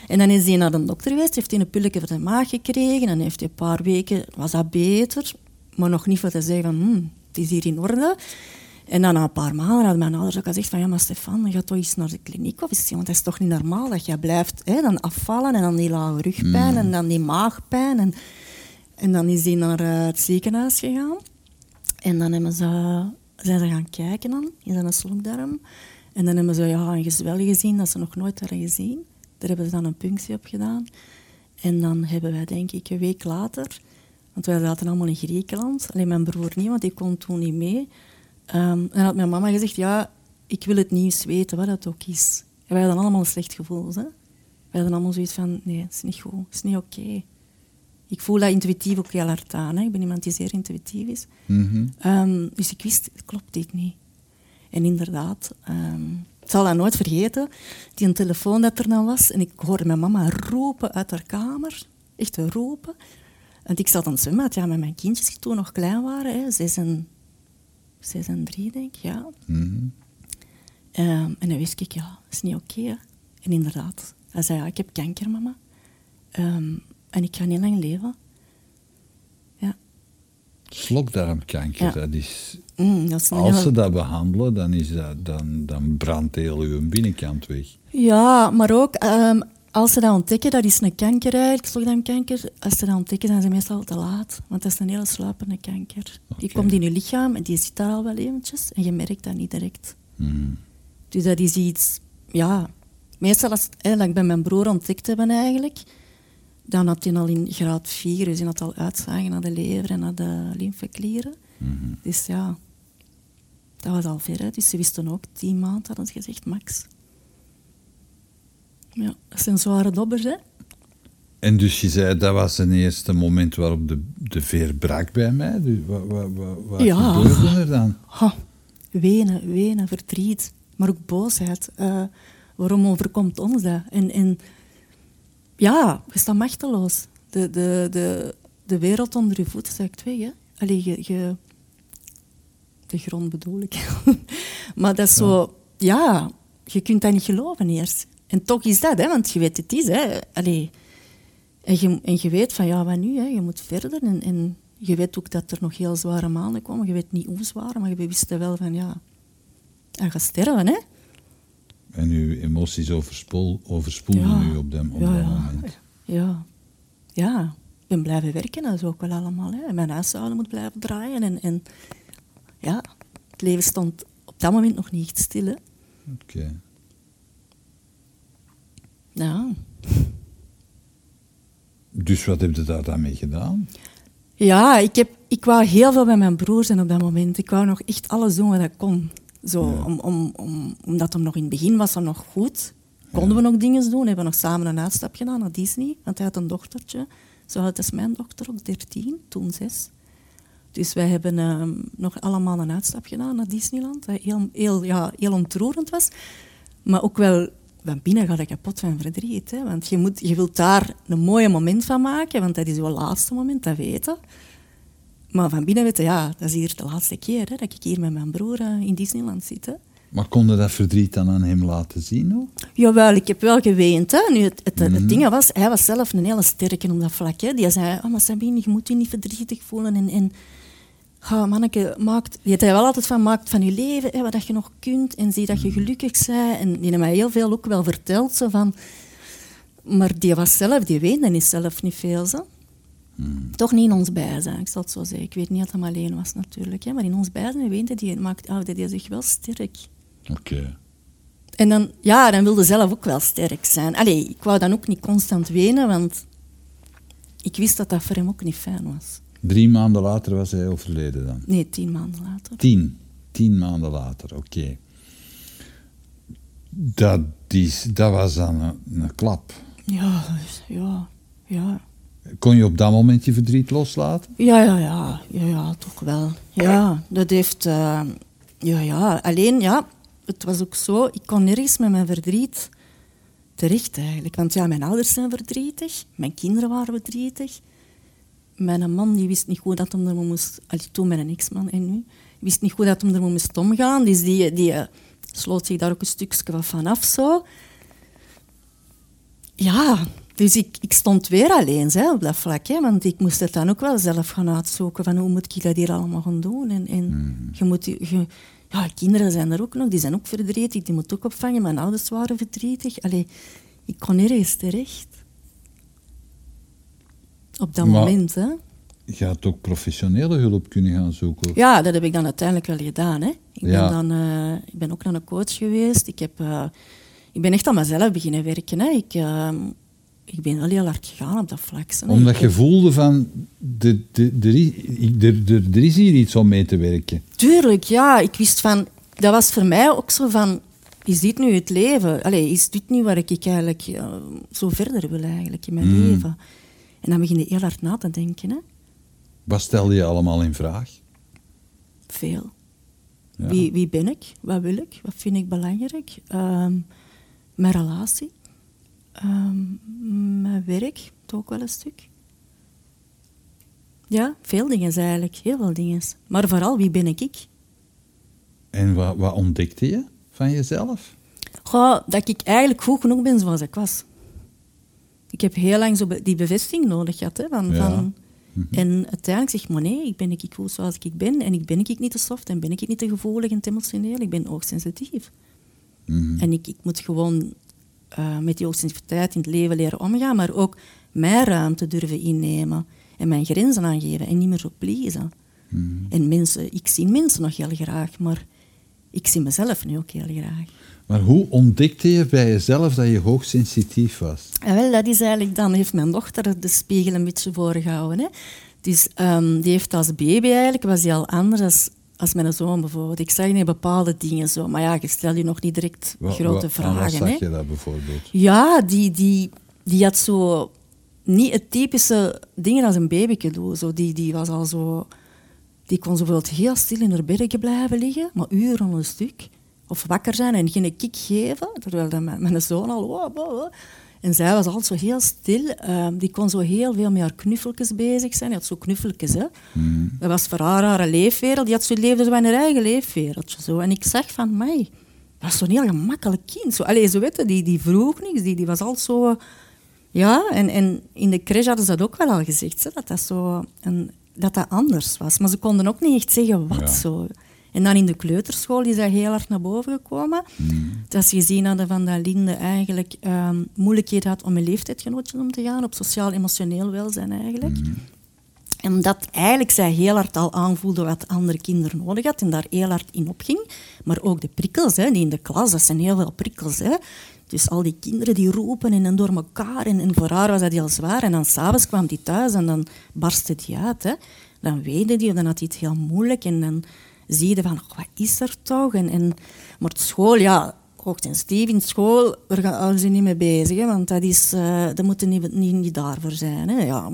En dan is hij naar de dokter geweest, heeft hij een pilletje voor de maag gekregen. En heeft hij een paar weken, was dat beter. Maar nog niet voor te zeggen van, hmm, het is hier in orde. En dan na een paar maanden hadden mijn ouders ook gezegd van ja, maar Stefan, gaat toch eens naar de kliniek of iets, want het is toch niet normaal dat je blijft hè, dan afvallen en dan die lage rugpijn en dan die maagpijn. En, en dan is hij naar eh, het ziekenhuis gegaan. En dan hebben ze, zijn ze gaan kijken dan, in zijn slokdarm. En dan hebben ze ja, een gezwel gezien dat ze nog nooit hadden gezien. Daar hebben ze dan een punctie op gedaan. En dan hebben wij, denk ik, een week later... Want wij zaten allemaal in Griekenland. Alleen mijn broer niet, want die kon toen niet mee. Ehm, en had mijn mama gezegd, ja, ik wil het nieuws weten, wat het ook is. En wij hadden allemaal een slecht gevoel. Hè? Wij hadden allemaal zoiets van, nee, het is niet goed, het is niet oké. Ik voel dat intuïtief ook heel hard aan. Hè? Ik ben iemand die zeer intuïtief is. Mhm. Ehm, dus ik wist, klopt dit niet. En inderdaad, ehm, ik zal dat nooit vergeten, die een telefoon dat er dan was. En ik hoorde mijn mama roepen uit haar kamer. Echt roepen. Want ik zat aan het ja, met mijn kindjes die toen nog klein waren. Hè, zes, en, zes en drie, denk ik, ja. Mhm. Ehm, en dan wist ik, ja, dat is niet oké. en inderdaad, hij zei, ja, ik heb kanker, mama. Ehm, en ik ga niet lang leven. Ja. Slokdarmkanker, Ja. dat is... Mm, dat is Als heel- ze dat behandelen, dan, is dat, dan, dan brandt heel uw binnenkant weg. Ja, maar ook ehm, als ze dat ontdekken, dat is een kanker eigenlijk, slokdarmkanker. Als ze dat ontdekken, zijn ze meestal te laat. Want dat is een hele sluipende kanker. Die komt in je lichaam en die zit daar al wel eventjes. En je merkt dat niet direct. Mhm. Dus dat is iets... Ja, meestal als ik bij mijn broer ontdekt hebben eigenlijk... Dan had hij al in graad 4, dus hij had al uitzagen naar de lever en naar de lymfeklieren. Mhm. Dus ja, dat was al ver. Hè. Dus ze wisten ook, tien maanden hadden ze gezegd, max. Ja, dat zijn zware dobbers, hè. En dus je zei, dat was een eerste moment waarop de, de veer brak bij mij. Dus wat, wat, wat, wat Ja. gebeurde er dan? Ha, wenen, wenen, verdriet, maar ook boosheid. Eh, waarom overkomt ons dat? En, en ja, je staat machteloos. De, de, de, de wereld onder je voeten zakt weg. Hè? Allee, je, je, de grond bedoel ik. *laughs* maar dat is zo, ja, je kunt dat niet geloven eerst. En toch is dat, hè, want je weet het is. Hè. Allee, en, je, en je weet van, ja, wat nu? Hè? Je moet verder. En, en je weet ook dat er nog heel zware maanden komen. Je weet niet hoe zwaar, maar je wist wel van, ja, hij gaat sterven, hè. En uw emoties overspoel, overspoelden Ja. u op, dem, op Ja, dat ja. moment. Ja, ja. ben blijven werken, dat is ook wel allemaal. Hè. En mijn huishouden moet blijven draaien. En, en ja, het leven stond op dat moment nog niet stil. Oké. Ja. Dus wat heb je daar dan mee gedaan? Ja, ik, heb, ik wou heel veel bij mijn broer zijn op dat moment. Ik wou nog echt alles doen wat ik kon. Zo, om, om, om, omdat hem nog in het begin was, nog goed. Konden we nog dingen doen. Hebben we nog samen een uitstap gedaan naar Disney. Want hij had een dochtertje. Zo oud als mijn dochter, ook 13, toen 6. Dus wij hebben ehm, nog allemaal een uitstap gedaan naar Disneyland. Dat heel, heel, ja, heel ontroerend was. Maar ook wel, van binnen ga ik kapot van verdriet. Hè? Want je, moet, je wilt daar een mooi moment van maken, want dat is jouw laatste moment, dat weten. Maar van binnen weten, ja, dat is hier de laatste keer hè, dat ik hier met mijn broer eh, in Disneyland zit. Hè? Maar kon je dat verdriet dan aan hem laten zien? Ook? Jawel, ik heb wel geweend. Hè. Nu, het, het, het ding was, hij was zelf een hele sterke op dat vlak. Hè. Die zei, oh, maar Sabine, je moet je niet verdrietig voelen. En, en oh, manneke, maakt, die zei wel altijd van, maak van je leven hè, wat je nog kunt. En zie dat je gelukkig bent. En die heeft mij heel veel ook wel verteld. Zo van, maar die was zelf, die weende niet zelf niet veel. Zo. Toch niet in ons bijzijn, ik zal het zo zeggen. Ik weet niet dat hij alleen was natuurlijk. Hè, maar in ons bijzijn weende die, maakt, oh, die zich wel sterk. Oké. En dan, ja, dan wilde zelf ook wel sterk zijn. Allee, ik wou dan ook niet constant wenen, want ik wist dat dat voor hem ook niet fijn was. Drie maanden later was hij overleden dan? Nee, tien maanden later. Tien. Tien maanden later, oké. Dat, is, dat was dan een, een klap. Ja, ja, ja. Kon je op dat moment je verdriet loslaten? Ja, ja, ja, ja, ja toch wel. Ja, dat heeft... Uh, ja, ja, alleen, ja, het was ook zo, ik kon nergens met mijn verdriet terecht eigenlijk. Want ja, mijn ouders zijn verdrietig, mijn kinderen waren verdrietig. Mijn man die wist niet goed dat hem er moest... Allee, toen mijn ex-man en nu. wist niet goed dat hem er moest omgaan. Dus die, die uh, sloot zich daar ook een stukje van af. Zo. Ja, dus ik, ik stond weer alleen hè, op dat vlak. Hè, want ik moest het dan ook wel zelf gaan uitzoeken. Van hoe moet ik dat hier allemaal gaan doen? En, en Hmm. je moet... Je, ja, kinderen zijn er ook nog, die zijn ook verdrietig, die moeten ook opvangen. Mijn ouders waren verdrietig. Allee, ik kon nergens terecht. Op dat Maar- moment, hè. Je had ook professionele hulp kunnen gaan zoeken. Ja, dat heb ik dan uiteindelijk wel gedaan, hè. Ik ben, dan, eh, ik ben ook naar een coach geweest. Ik, heb, eh, ik ben echt aan mezelf beginnen werken, hè. Ik, eh, ik ben wel heel hard gegaan op dat vlak. hè. Omdat Ik je heb- voelde van, de, de, de, er, is hier iets om mee te werken. Tuurlijk, ja. Ik wist van... Dat was voor mij ook zo van... Is dit nu het leven? Allee, is dit nu waar ik eigenlijk zo verder wil eigenlijk in mijn Mm. leven? En dan begin je heel hard na te denken, hè. Wat stelde je allemaal in vraag? Veel. Ja. Wie, wie ben ik? Wat wil ik? Wat vind ik belangrijk? Ehm, mijn relatie. Ehm, mijn werk, toch ook wel een stuk. Ja, veel dingen eigenlijk. Heel veel dingen. Maar vooral, wie ben ik? En wat, wat ontdekte je van jezelf? Goh, dat ik eigenlijk goed genoeg ben zoals ik was. Ik heb heel lang zo be- die bevestiging nodig gehad. Hè, van, Ja. van, En uiteindelijk zeg ik, maar nee, ik ben ik goed zoals ik ben. En ik ben ik niet te soft en ben ik niet te gevoelig en te emotioneel. Ik ben hoogsensitief. Mhm. En ik, ik moet gewoon eh, met die hoogsensitiviteit in het leven leren omgaan, maar ook mijn ruimte durven innemen en mijn grenzen aangeven en niet meer zo pleasen. Mhm. En mensen, ik zie mensen nog heel graag, maar ik zie mezelf nu ook heel graag. Maar hoe ontdekte je bij jezelf dat je hoogsensitief was? En wel, dat is eigenlijk, dan heeft mijn dochter de spiegel een beetje voorgehouden. Hè. Dus ehm, die heeft als baby eigenlijk, was die al anders als, als mijn zoon bijvoorbeeld. Ik zag niet bepaalde dingen zo, maar ja, je stelt je nog niet direct grote wat vragen. zag hè. je dat bijvoorbeeld? Ja, die, die, die had zo niet het typische dingen als een babyke doet. Zo, die, die was al zo... Die kon zo bijvoorbeeld heel stil in haar bedje blijven liggen, maar uren een stuk. Of wakker zijn en geen kick geven, terwijl dan mijn, mijn zoon al... wow, wow, wow. En zij was altijd zo heel stil. Ehm, die kon zo heel veel met haar knuffeltjes bezig zijn. Die had zo knuffeltjes, hè. Dat was voor haar haar leefwereld. Die had zo leefde zo in haar eigen leefwereldje. Zo. En ik zag van, mij, dat was zo'n heel gemakkelijk kind. Zo, allee, zo weet je, die, die vroeg niks. Die, die was altijd zo... Ja, en, en in de crash hadden ze dat ook wel al gezegd, hè, dat, dat, zo een, dat dat anders was. Maar ze konden ook niet echt zeggen wat Ja. zo. En dan in de kleuterschool is dat heel hard naar boven gekomen. Dat ze gezien hadden van dat Linde eigenlijk ehm moeilijkheden had om met leeftijdsgenootjes om te gaan, op sociaal-emotioneel welzijn eigenlijk. En omdat eigenlijk zij heel hard al aanvoelde wat andere kinderen nodig had en daar heel hard in opging. Maar ook de prikkels, hè, die in de klas, dat zijn heel veel prikkels. Hè. Dus al die kinderen die roepen en, en door elkaar. En, en voor haar was dat heel zwaar. En dan s'avonds kwam die thuis en dan barstte die uit. Hè. Dan weende die, dan had hij het heel moeilijk. En dan zie je van, "Oh, wat is er toch? En, en, maar school, ja, hoogsensitief in school, daar gaan ze niet mee bezig. Hè, want dat, is, eh dat moet er niet, niet, niet daarvoor zijn. Hè. Ja,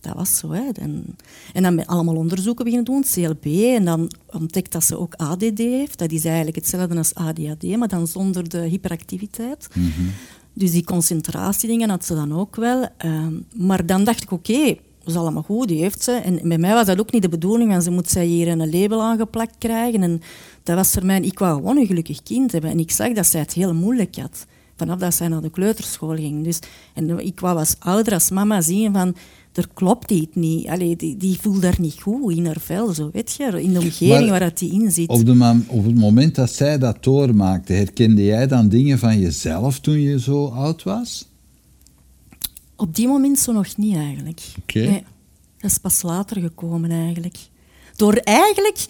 dat was zo. Hè. En, en dan allemaal onderzoeken beginnen doen, CLB. En dan ontdekt dat ze ook ADD heeft. Dat is eigenlijk hetzelfde als ADHD, maar dan zonder de hyperactiviteit. Dus die concentratiedingen had ze dan ook wel. Ehm, maar dan dacht ik, oké, is allemaal goed, die heeft ze. En bij mij was dat ook niet de bedoeling, want ze moet zij hier een label aangeplakt krijgen. En dat was voor mij, ik wou gewoon een gelukkig kind hebben. En ik zag dat zij het heel moeilijk had. Vanaf dat zij naar de kleuterschool ging. Dus, en ik wou als ouder, als mama zien van, er klopt iets niet. Allee, die, die voelt daar niet goed in haar vel, zo weet je. In de omgeving Maar waar dat die in zit. Op, de op het moment dat zij dat doormaakte, herkende jij dan dingen van jezelf toen je zo oud was? Op die moment zo nog niet eigenlijk. Oké. Nee, dat is pas later gekomen eigenlijk. Door eigenlijk,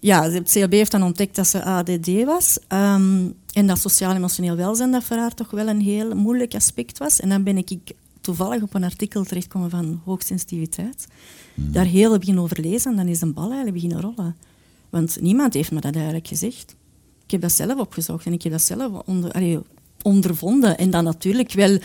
ja, het CLB heeft dan ontdekt dat ze ADD was. ehm, en dat sociaal-emotioneel welzijn dat voor haar toch wel een heel moeilijk aspect was. En dan ben ik toevallig op een artikel terechtgekomen van hoogsensitiviteit. Daar heel beginnen over lezen en dan is een bal eigenlijk beginnen rollen. Want niemand heeft me dat eigenlijk gezegd. Ik heb dat zelf opgezocht en ik heb dat zelf onder, allee, ondervonden. En dan natuurlijk wel,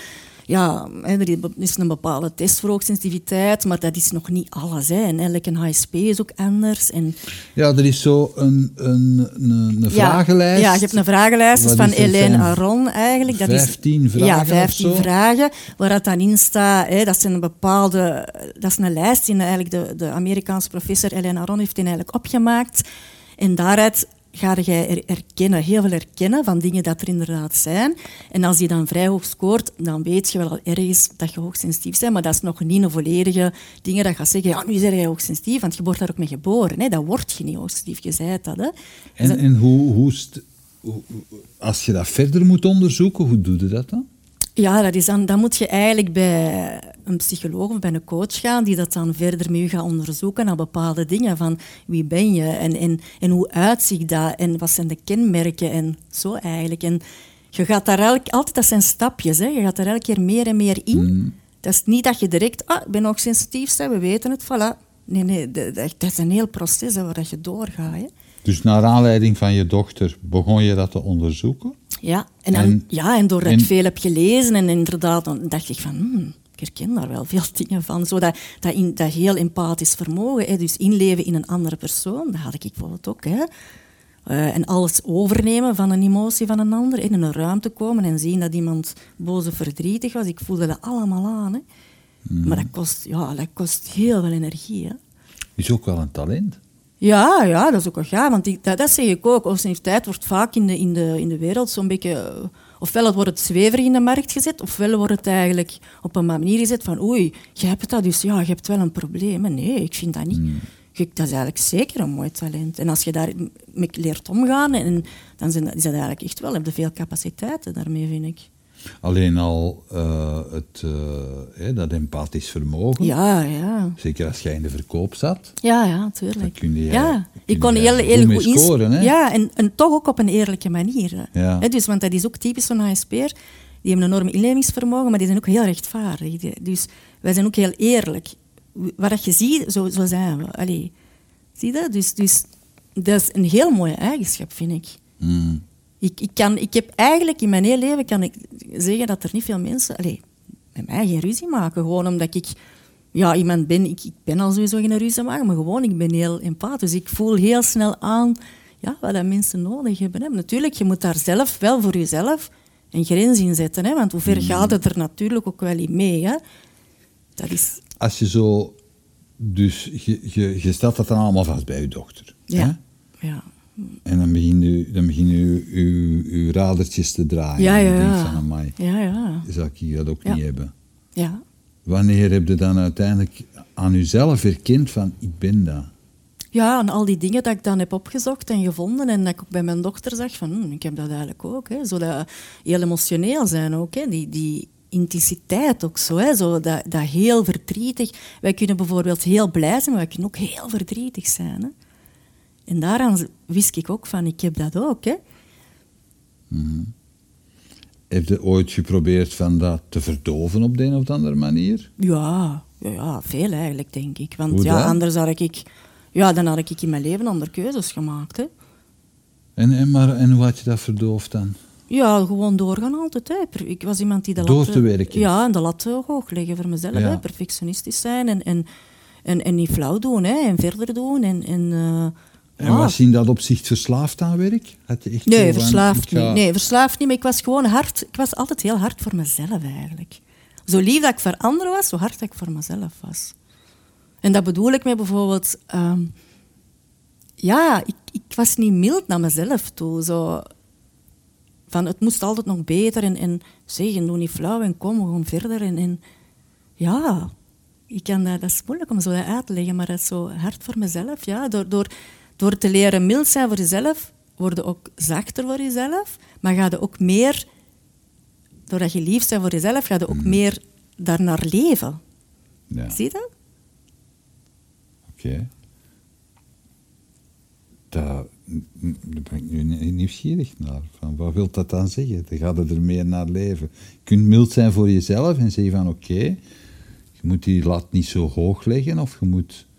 ja, er is een bepaalde test voor hoogsensitiviteit, maar dat is nog niet alles. Hè. En elke HSP is ook anders. En, Ja, er is zo een, een, een, een vragenlijst. Ja, je hebt een vragenlijst Wat van Zijn Aron eigenlijk. Dat 15 is, vragen Ja, of 15 zo? vragen, waar dat dan in staat. Hè, dat, zijn een bepaalde, dat is een lijst die eigenlijk de, de Amerikaanse professor Helene Aron heeft die eigenlijk opgemaakt. En daaruit ga jij er erkennen, heel veel erkennen van dingen dat er inderdaad zijn. En als je dan vrij hoog scoort, dan weet je wel al ergens dat je hoogsensitief bent. Maar dat is nog niet een volledige ding dat gaat zeggen, ja, nu ben jij hoogsensitief, want je wordt daar ook mee geboren. Hè. Dat word je niet hoogsensitief, je zei dat. Hè. Dus En, en hoe, hoe, st- hoe- als je dat verder moet onderzoeken, hoe doe je dat dan? Ja, dat is dan, dan moet je eigenlijk bij een psycholoog of bij een coach gaan die dat dan verder met je gaat onderzoeken naar bepaalde dingen. Van wie ben je en, en, en hoe uitziet dat en wat zijn de kenmerken en zo eigenlijk. En je gaat daar elk, altijd, dat zijn stapjes, hè. je gaat daar elke keer meer en meer in. Dat is niet dat je direct, ah, ik ben ook sensitief, we weten het, voilà. Nee, nee, dat, dat is een heel proces hè, waar dat je doorgaat. Hè. Dus naar aanleiding van je dochter begon je dat te onderzoeken? Ja, en, ja, en doordat en- ik veel heb gelezen en inderdaad, dan dacht ik van, hmm, ik herken daar wel veel *laughs* dingen van. Zo dat, dat, in, dat heel empathisch vermogen, hè, dus inleven in een andere persoon, dat had ik bijvoorbeeld ook. Hè. Eh, en alles overnemen van een emotie van een ander, in een ruimte komen en zien dat iemand boos of verdrietig was. Ik voelde dat allemaal aan. Hè. Maar dat kost, ja, dat kost heel veel energie. Hè. Is ook wel een talent. Ja, ja, dat is ook wel gaaf. Want ik, dat, dat zeg ik ook. Obsessiviteit wordt vaak in de, in de, in de wereld zo'n beetje... eh, Ofwel wordt het zweverig in de markt gezet, ofwel wordt het eigenlijk op een manier gezet van oei, je hebt dat, dus ja, je hebt wel een probleem. Maar Nee, ik vind dat niet. Je- Dat is eigenlijk zeker een mooi talent. En als je daarmee leert omgaan, en, dan zijn is dat eigenlijk echt wel, heb je veel capaciteiten daarmee, vind ik. Alleen al eh, het, eh, hè, dat empathisch vermogen. Ja, ja. Zeker als jij in de verkoop zat. Ja, ja, tuurlijk. Dan kun je- ja, kun ik kon heel, goed heel goed ins- scoren, hè? Ja, en, en toch ook op een eerlijke manier. hè. Ja. Hè, dus, want dat is ook typisch zo'n HSP'er. Die hebben een enorm inlevingsvermogen, maar die zijn ook heel rechtvaardig. Dus wij zijn ook heel eerlijk. Wat je ziet, zo, zo zijn we. Allee, zie je dat? Dus, dus dat is een heel mooie eigenschap, vind ik. Mm. Ik, ik, kan, ik heb eigenlijk in mijn hele leven kan ik zeggen dat er niet veel mensen allee, met mij geen ruzie maken. Gewoon omdat ik ja, iemand ben. Ik, ik ben al sowieso geen ruzie maken, maar gewoon ik ben heel empathisch. Ik voel heel snel aan ja, wat dat mensen nodig hebben. Hè. Natuurlijk, je moet daar zelf wel voor jezelf een grens in zetten. Hè, want hoe ver gaat het er natuurlijk ook wel in mee. Hè. Dat is... Als je zo... Dus je, je, je stelt dat dan allemaal vast bij je dochter. hè? Ja. Ja. En dan begin je, dan begin je, je, je radertjes te draaien. Ja, En je ja, denkt ja. van, amai, Ja, ja. zou ik hier dat ook Ja. niet hebben. ja. Wanneer heb je dan uiteindelijk aan jezelf herkend van, ik ben dat? Ja, en al die dingen dat ik dan heb opgezocht en gevonden en dat ik ook bij mijn dochter zag van, hm, ik heb dat eigenlijk ook. Hè. Zo dat heel emotioneel zijn ook, hè. Die, die intensiteit ook zo, hè. zo dat, dat heel verdrietig. Wij kunnen bijvoorbeeld heel blij zijn, maar wij kunnen ook heel verdrietig zijn. Hè. En daaraan wist ik ook van, ik heb dat ook. Hè. Heb je ooit geprobeerd van dat te verdoven op de een of andere manier? Ja, ja, ja, veel eigenlijk, denk ik. Want Hoe ja, dan? anders had ik, ja, dan had ik in mijn leven andere keuzes gemaakt. Hè. En, en, maar, en hoe had je dat verdoofd dan? Ja, gewoon doorgaan altijd. Hè. Ik was iemand die de Door lat... te werken. Ja, en de lat hoog leggen voor mezelf. Ja. Hè. Perfectionistisch zijn en, en, en, en niet flauw doen. Hè. En verder doen. En, en, eh, En was je in dat opzicht verslaafd aan werk? Had je echt Nee, verslaafd ga- niet. Nee, verslaafd niet. Maar ik was gewoon hard. Ik was altijd heel hard voor mezelf eigenlijk. Zo lief dat ik voor anderen was, zo hard dat ik voor mezelf was. En dat bedoel ik met bijvoorbeeld... ehm, ja, ik, ik was niet mild naar mezelf toe. Zo, van, het moest altijd nog beter. En, en zeg, en doe niet flauw en kom gewoon verder. En, en ja, ik kan dat, dat is moeilijk om zo uit te leggen, maar dat is zo hard voor mezelf. Ja. Door, door, door te leren mild zijn voor jezelf, word je ook zachter voor jezelf, maar ga je ook meer, doordat je lief bent voor jezelf, ga je ook meer daarnaar leven. Ja, Zie je dat? oké. Dat, daar ben ik nu nie- nieuwsgierig naar. Van, wat wil dat dan zeggen? Dan gaat er meer naar leven. Je kunt mild zijn voor jezelf en zeggen van oké, je moet die lat niet zo hoog leggen of je moet...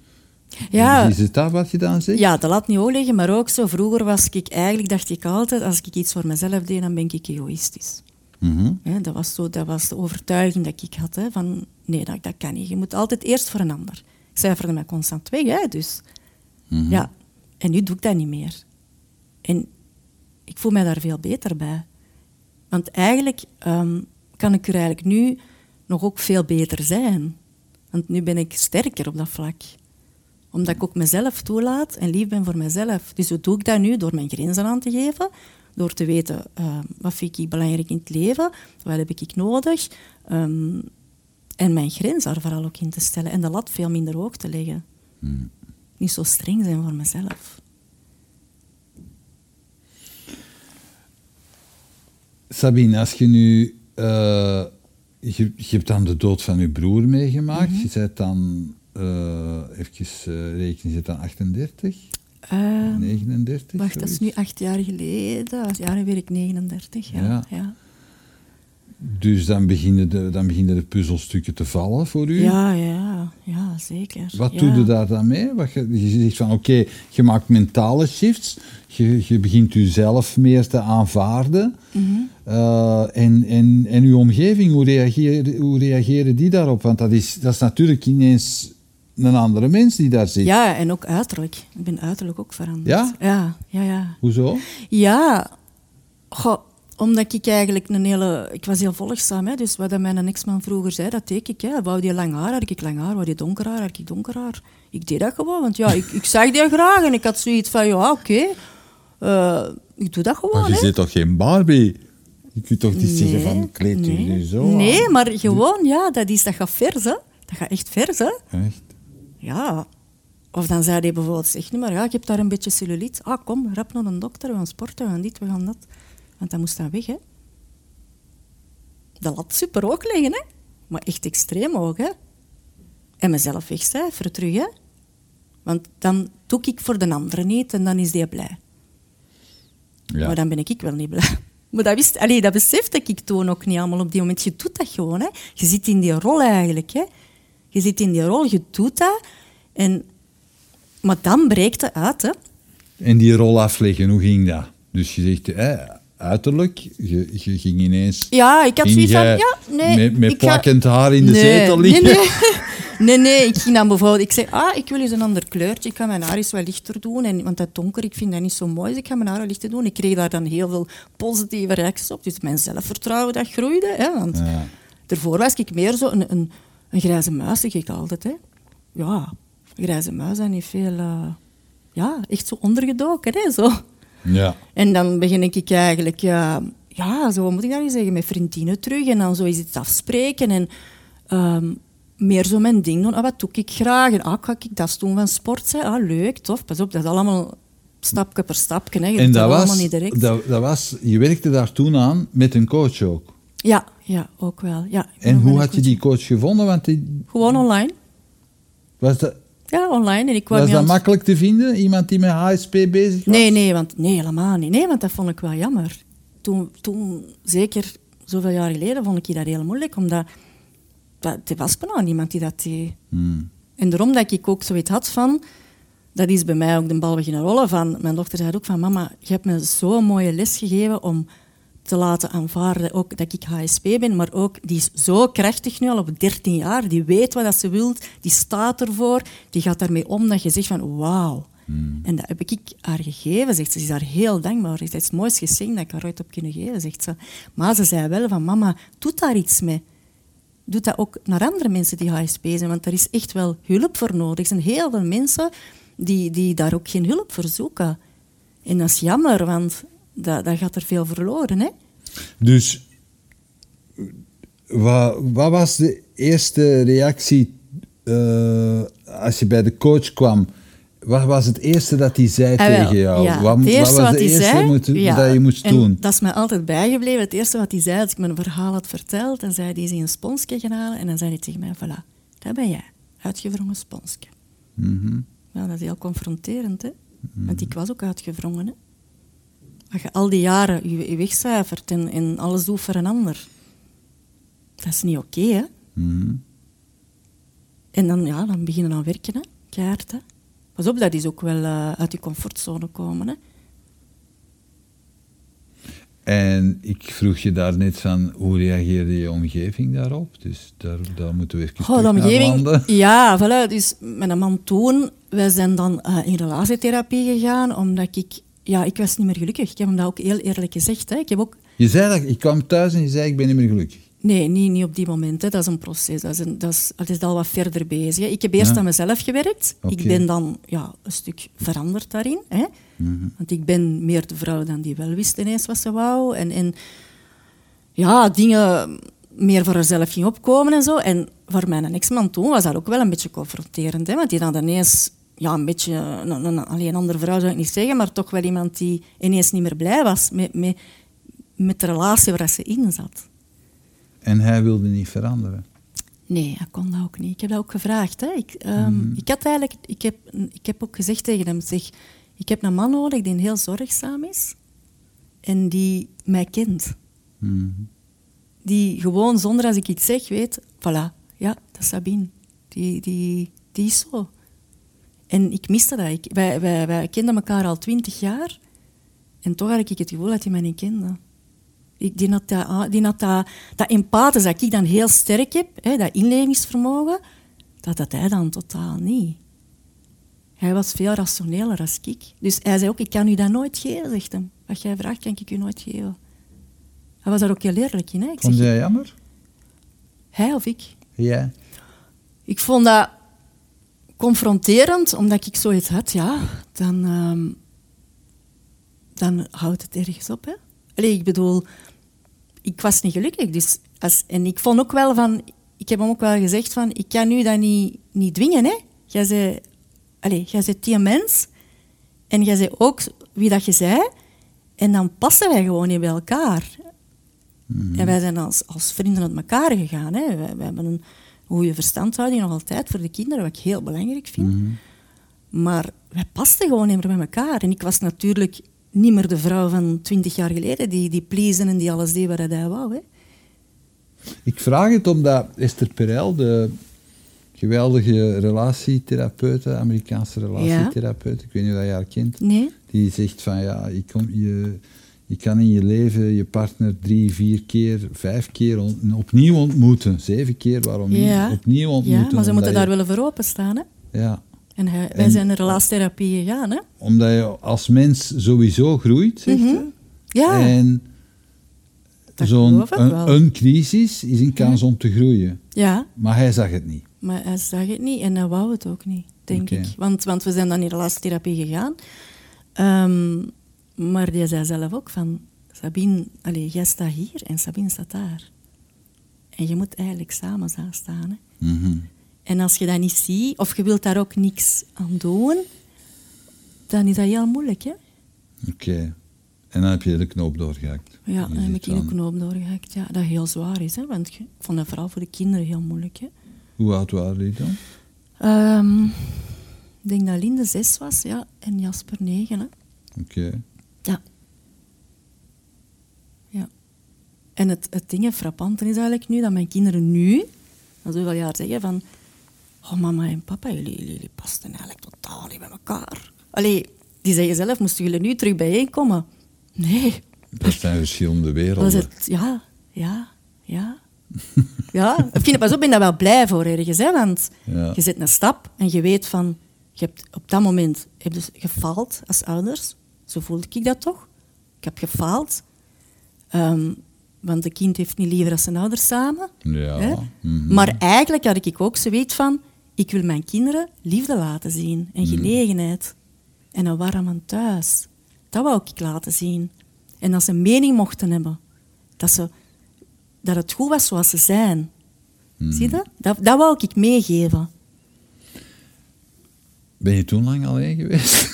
Ja. Is het dat wat je dan zegt? Ja, de lat niet hoog leggen, maar ook zo. Vroeger was ik eigenlijk, dacht ik altijd, als ik iets voor mezelf deed, dan ben ik egoïstisch. Mhm. Hè, dat, was zo, dat was de overtuiging dat ik had. Hè, van, nee, dat, dat kan niet. Je moet altijd eerst voor een ander. Ik cijferde mij constant weg, hè, dus. Mhm. Ja, en nu doe ik dat niet meer. En ik voel mij daar veel beter bij. Want eigenlijk ehm, kan ik er eigenlijk nu nog ook veel beter zijn. Want nu ben ik sterker op dat vlak. Omdat ik ook mezelf toelaat en lief ben voor mezelf. Dus hoe doe ik dat nu? Door mijn grenzen aan te geven. Door te weten, ehm, wat vind ik belangrijk in het leven? Wat heb ik nodig? Ehm, en mijn grens daar vooral ook in te stellen. En de lat veel minder hoog te leggen. Niet zo streng zijn voor mezelf. Sabine, als je nu... eh, je, je hebt dan de dood van je broer meegemaakt. Mhm. Je bent dan... eh even eh, rekenen, bent dan 38? Ehm, 39? wacht, dat is nu acht jaar geleden. Ja, nu ben ik 39. Ja. Ja. Ja. Dus dan beginnen, de, dan beginnen de puzzelstukken te vallen voor u. Ja, ja, ja, zeker. Wat ja. doe je daar dan mee? Wat je, je zegt van oké, je maakt mentale shifts. Je, je begint jezelf meer te aanvaarden. Mhm. Eh, en, en, en uw omgeving, hoe reageren, hoe reageren die daarop? Want dat is, dat is natuurlijk ineens een andere mens die daar zit. Ja, en ook uiterlijk. Ik ben uiterlijk ook veranderd. Ja? Ja, ja, ja. Hoezo? Ja, goh, omdat ik eigenlijk een hele... Ik was heel volgzaam, hè, dus wat mijn ex-man vroeger zei, dat deed ik. Hè. Wou die lang haar, had ik lang haar. Wou die donker haar, had ik donker haar. Ik deed dat gewoon, want ja, ik, ik zag die graag en ik had zoiets van, ja, oké, eh, ik doe dat gewoon, Maar je zit toch geen Barbie? Je kunt toch niet zeggen van kleed je nee. nu zo aan? Nee, maar gewoon, ja, dat, is, dat gaat vers, hè. Dat gaat echt vers, hè. Echt? Ja. Of dan zei hij bijvoorbeeld, zeg niet maar, ja, ik heb daar een beetje cellulite. Ah, kom, rap naar een dokter, we gaan sporten, we gaan dit, we gaan dat. Want dat moest dan weg, hè. Dat lat super hoog liggen, hè. Maar echt extreem hoog, hè. En mezelf wegcijferen terug, hè. Want dan doe ik voor de andere niet en dan is die blij. Ja. Maar dan ben ik wel niet blij. *laughs* Maar dat, wist, allee, dat besefte ik toen ook niet allemaal op die moment. Je doet dat gewoon. Hè. Je zit in die rol eigenlijk. Hè. Je zit in die rol, je doet dat. En, maar dan breekt het uit. Hè. En die rol afleggen, hoe ging dat? Dus je zegt, eh, uiterlijk, je, je ging ineens... Ja, ik had zoiets van... Ja, nee, Met, met ik ga- plakkend haar in de nee, zetel liggen? Nee, nee. *laughs* nee, nee. Ik ging dan bijvoorbeeld... Ik zei, ah, ik wil eens een ander kleurtje. Ik ga mijn haar eens wat lichter doen. En, want dat donker, ik vind dat niet zo mooi. Dus ik ga mijn haar wat lichter doen. Ik kreeg daar dan heel veel positieve reacties op. Dus mijn zelfvertrouwen, dat groeide. Hè, want Ja. daarvoor was ik meer zo een, een, een grijze muis, zeg ik altijd. Hè. Ja, een grijze muis en niet veel... eh, ja, echt zo ondergedoken, hè, zo. Ja. En dan begin ik eigenlijk, ja, ja zo moet ik dat niet zeggen, met vriendinnen terug. En dan zo is iets afspreken. En ehm, meer zo mijn ding doen. Ah, wat doe ik graag? En, ah, ga ik dat doen van sport? Hè? Ah, leuk, tof. Pas op, dat is allemaal stapje per stapje. Hè. Je En dat was, niet direct. dat, dat was, je werkte daar toen aan met een coach ook. Ja, ja, ook wel. Ja, En hoe had je die coach gevonden? Want die, Gewoon online. was dat, Ja, online. En ik kwam was dat makkelijk te vinden? Iemand die met HSP bezig was? Nee, nee, want, nee, helemaal niet. Nee, want dat vond ik wel jammer. Toen, toen, zeker zoveel jaar geleden, vond ik dat heel moeilijk, omdat dat, er was bijna niemand die dat deed. Hmm. En daarom dat ik ook zoiets had van, dat is bij mij ook de bal beginnen rollen van, mijn dochter zei ook van, mama, je hebt me zo'n mooie les gegeven om te laten aanvaarden ook dat ik HSP ben, maar ook, die is zo krachtig nu al op 13 jaar, die weet wat ze wil, die staat ervoor, die gaat daarmee om dat je zegt van, wauw. En dat heb ik haar gegeven, zegt ze. Ze is daar heel dankbaar. Het is het mooiste geschenk dat ik haar ooit heb kunnen geven, zegt ze. Maar ze zei wel van, mama, doe daar iets mee doet dat ook naar andere mensen die HSP zijn, want er is echt wel hulp voor nodig. Er zijn heel veel mensen die, die daar ook geen hulp voor zoeken. En dat is jammer, want dat, dat gaat er veel verloren. Hè? Dus wat, wat was de eerste reactie eh, als je bij de coach kwam? Wat was het eerste dat hij zei Ah, tegen jou? ja. Wat, het eerste wat was de eerste zei, moet- ja, dat je moest en doen? Dat is mij altijd bijgebleven. Het eerste wat hij zei, als ik mijn verhaal had verteld, dan zei hij, een sponsje gaan halen en dan zei hij tegen mij, voilà, dat ben jij, uitgewrongen sponsje. Mhm. Ja, dat is heel confronterend, hè? Want ik was ook uitgewrongen, hè? Als je al die jaren je, je wegcijfert en, en alles doet voor een ander, dat is niet oké, hè? Mhm. En dan, ja, dan beginnen aan werken, hè? Keihard, hè? Pas op, dat is ook wel eh, uit je comfortzone komen, hè? En ik vroeg je daar net van, hoe reageerde je omgeving daarop? Dus daar, daar moeten we even Oh, de omgeving. *laughs* Ja, voilà. Dus met een man toen, wij zijn dan eh, in relatietherapie gegaan, omdat ik, ja, ik was niet meer gelukkig. Ik heb hem dat ook heel eerlijk gezegd. Hè. Ik heb ook, Je zei dat, ik kwam thuis en je zei, ik ben niet meer gelukkig. nee, niet, niet op die moment. Hè. Dat is een proces. Dat is, een, dat is, dat is al wat verder bezig. Hè. Ik heb eerst Ja. aan mezelf gewerkt. Ik ben dan ja, een stuk veranderd daarin. Hè. Mhm. Want ik ben meer de vrouw dan die wel wist ineens wat ze wou. En, en ja, dingen meer voor haarzelf ging opkomen en zo. En voor mijn ex-man toen was dat ook wel een beetje confronterend. Hè? Want die dan ineens, ja, een beetje, een, een, alleen een andere vrouw zou ik niet zeggen, maar toch wel iemand die ineens niet meer blij was met, met, met de relatie waar ze in zat. En hij wilde niet veranderen. Nee, hij kon dat ook niet. Ik heb dat ook gevraagd. Hè. Ik, ehm, ik, had eigenlijk, ik, heb, ik heb ook gezegd tegen hem, zeg, ik heb een man nodig die heel zorgzaam is en die mij kent. Mhm. Die gewoon zonder als ik iets zeg weet, voilà, ja, dat is Sabine. Die, die, die is zo. En ik miste dat. Ik, wij, wij, wij kenden elkaar al twintig jaar en toch had ik het gevoel dat hij mij niet kende. Ik, die had dat, ah, die had dat, dat empathisch dat ik dan heel sterk heb, hè, dat inlevingsvermogen, dat had hij dan totaal niet. Hij was veel rationeler als ik. Dus hij zei ook, ik kan u dat nooit geven, zegt hem. Wat jij vraagt, kan ik u nooit geven. Hij was daar ook heel eerlijk in. Hè. Ik Vond jij jammer? hij of ik? Ja. Ik vond dat confronterend, omdat ik zoiets had, ja, dan, ehm, dan houdt het ergens op. Hè? Allee, ik bedoel, ik was niet gelukkig. Dus als, en ik vond ook wel van, ik heb hem ook wel gezegd van, ik kan u dat niet, niet dwingen. Hè? Jij zei, allee, jij bent die mens en jij zei ook wie dat je zei. En dan passen wij gewoon niet bij elkaar. En wij zijn als, als vrienden uit elkaar gegaan. Hè. Wij, wij hebben een goede verstandhouding nog altijd voor de kinderen, wat ik heel belangrijk vind. Maar wij pasten gewoon niet meer bij elkaar. En ik was natuurlijk niet meer de vrouw van twintig jaar geleden, die, die pleasen en die alles deed wat hij wou. Hè. Ik vraag het omdat Esther Perel, de geweldige relatietherapeute, Amerikaanse relatietherapeute, ik weet niet of je haar kent, Nee? die zegt van ja, je, kom, je, je kan in je leven je partner drie, vier keer, vijf keer on- opnieuw ontmoeten. Zeven keer, waarom niet? Ja. Opnieuw ontmoeten. Ja, maar ze moeten daar je- wel voor openstaan. Hè. Ja, En hij, wij En- zijn relatietherapie gegaan. Hè. omdat je als mens sowieso groeit, zegt Mhm. ze. Ja, En zo'n een, crisis is een kans om te groeien. ja, Maar hij zag het niet. Maar hij zag het niet en hij wou het ook niet, denk ik. Want, want we zijn dan in relatietherapie gegaan. Ehm, maar die zei zelf ook van... Sabine, allez, jij staat hier en Sabine staat daar. En je moet eigenlijk samen daar staan. Hè. Mhm. En als je dat niet ziet, of je wilt daar ook niks aan doen, dan is dat heel moeilijk. Hè? Oké. En dan heb je de knoop doorgehakt. Ja, dan heb ik van, knoop doorgehakt. Ja, dat heel zwaar is. Hè? Want ik vond dat vooral voor de kinderen heel moeilijk. Hè? Hoe oud waren die dan? Ehm, ik denk dat Linde zes was ja, en Jasper negen. Hè? Oké. Ja. En het, het ding, het frappante is eigenlijk nu dat mijn kinderen nu, na zoveel jaar zeggen van... Oh, mama en papa, jullie, jullie, jullie pasten eigenlijk totaal niet bij elkaar. Allee, die zeggen zelf, moesten jullie nu terug bijeenkomen? Nee. Dat zijn verschillende Dat werelden. is het, ja, ja, ja. *laughs* ja, ik vind, pas op, ik ben daar wel blij voor ergens. Hè, want Ja. je zet een stap en je weet van... Je hebt op dat moment heb dus gefaald als ouders. Zo voelde ik dat toch. Ik heb gefaald. Ehm, want een kind heeft niet liever als zijn ouders samen. Ja. Hè? mhm. Maar eigenlijk had ik ook zoiets van... Ik wil mijn kinderen liefde laten zien en genegenheid. En een warm thuis. Dat wou ik laten zien. En dat ze een mening mochten hebben. Dat, ze, dat het goed was zoals ze zijn. Zie je dat? dat? Dat wou ik meegeven. Ben je toen lang alleen geweest?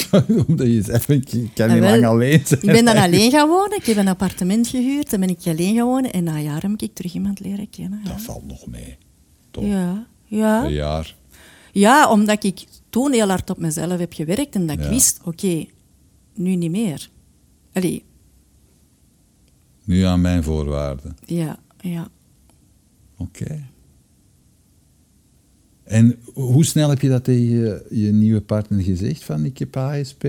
*laughs* Omdat je zegt, ik kan Ah, niet wel, lang alleen zijn. Ik ben dan alleen gaan wonen. Ik heb een appartement gehuurd. Dan ben ik alleen gaan wonen. En na een jaar heb ik terug iemand leren kennen. Ja, Dat valt nog mee. Toch? ja. ja. Een jaar. Ja, omdat ik toen heel hard op mezelf heb gewerkt en dat ik Ja. wist, oké, nu niet meer. Allee, Nu aan mijn voorwaarden. ja, ja. Oké. En hoe snel heb je dat tegen je, je nieuwe partner gezegd van ik heb ASP?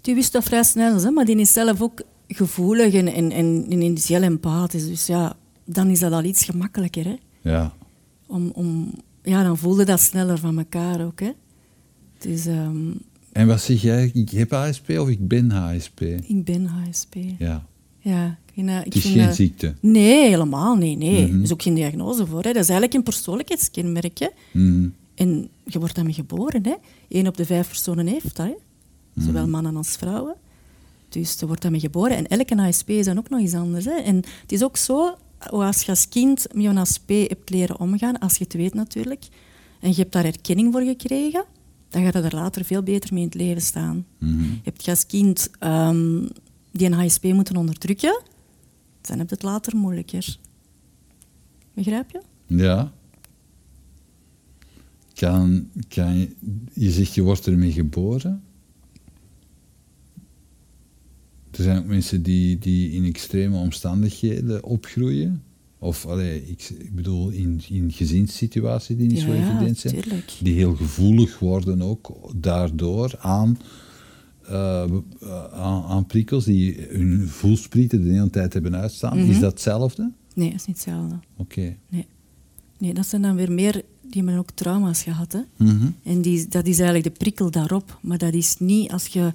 Die wist dat vrij snel, hè, maar die is zelf ook gevoelig en, en, en, en is heel empathisch. Dus ja, dan is dat al iets gemakkelijker. Hè? Ja. Om, om, ja, dan voelde dat sneller van elkaar ook. Hè? Dus ehm, En wat zeg jij? Ik heb ASP of ik ben HSP? ik ben HSP. Ja. Ja, dat- ik Het is vind geen dat- ziekte. Nee, helemaal niet. Nee. Mhm. Er is ook geen diagnose voor. Hè. Dat is eigenlijk een persoonlijkheidskenmerk. Hè. Mhm. En je wordt daarmee geboren. Hè. Eén op de vijf personen heeft dat. Hè. Zowel mannen als vrouwen. Dus je wordt daarmee geboren. En elke ASP is dan ook nog iets anders. Hè. En het is ook zo, als je als kind met een ASP hebt leren omgaan, als je het weet natuurlijk, en je hebt daar erkenning voor gekregen, dan gaat je er later veel beter mee in het leven staan. Mhm. Heb je als kind ehm, die een HSP moeten onderdrukken, dan heb je het later moeilijker. Begrijp je? Ja. Kan, kan je, je zegt je wordt ermee geboren. Er zijn ook mensen die, die in extreme omstandigheden opgroeien. Of allee, ik, ik bedoel in, in gezinssituaties die niet zo Ja, evident zijn. tuurlijk. Die heel gevoelig worden ook daardoor aan, eh, aan, aan prikkels die hun voelsprieten de hele tijd hebben uitstaan. Mhm. Is dat hetzelfde? Nee, dat is niet hetzelfde. Oké. Nee. nee, dat zijn dan weer meer... Die hebben ook trauma's gehad. Hè? Mhm. En die, dat is eigenlijk de prikkel daarop. Maar dat is niet als je...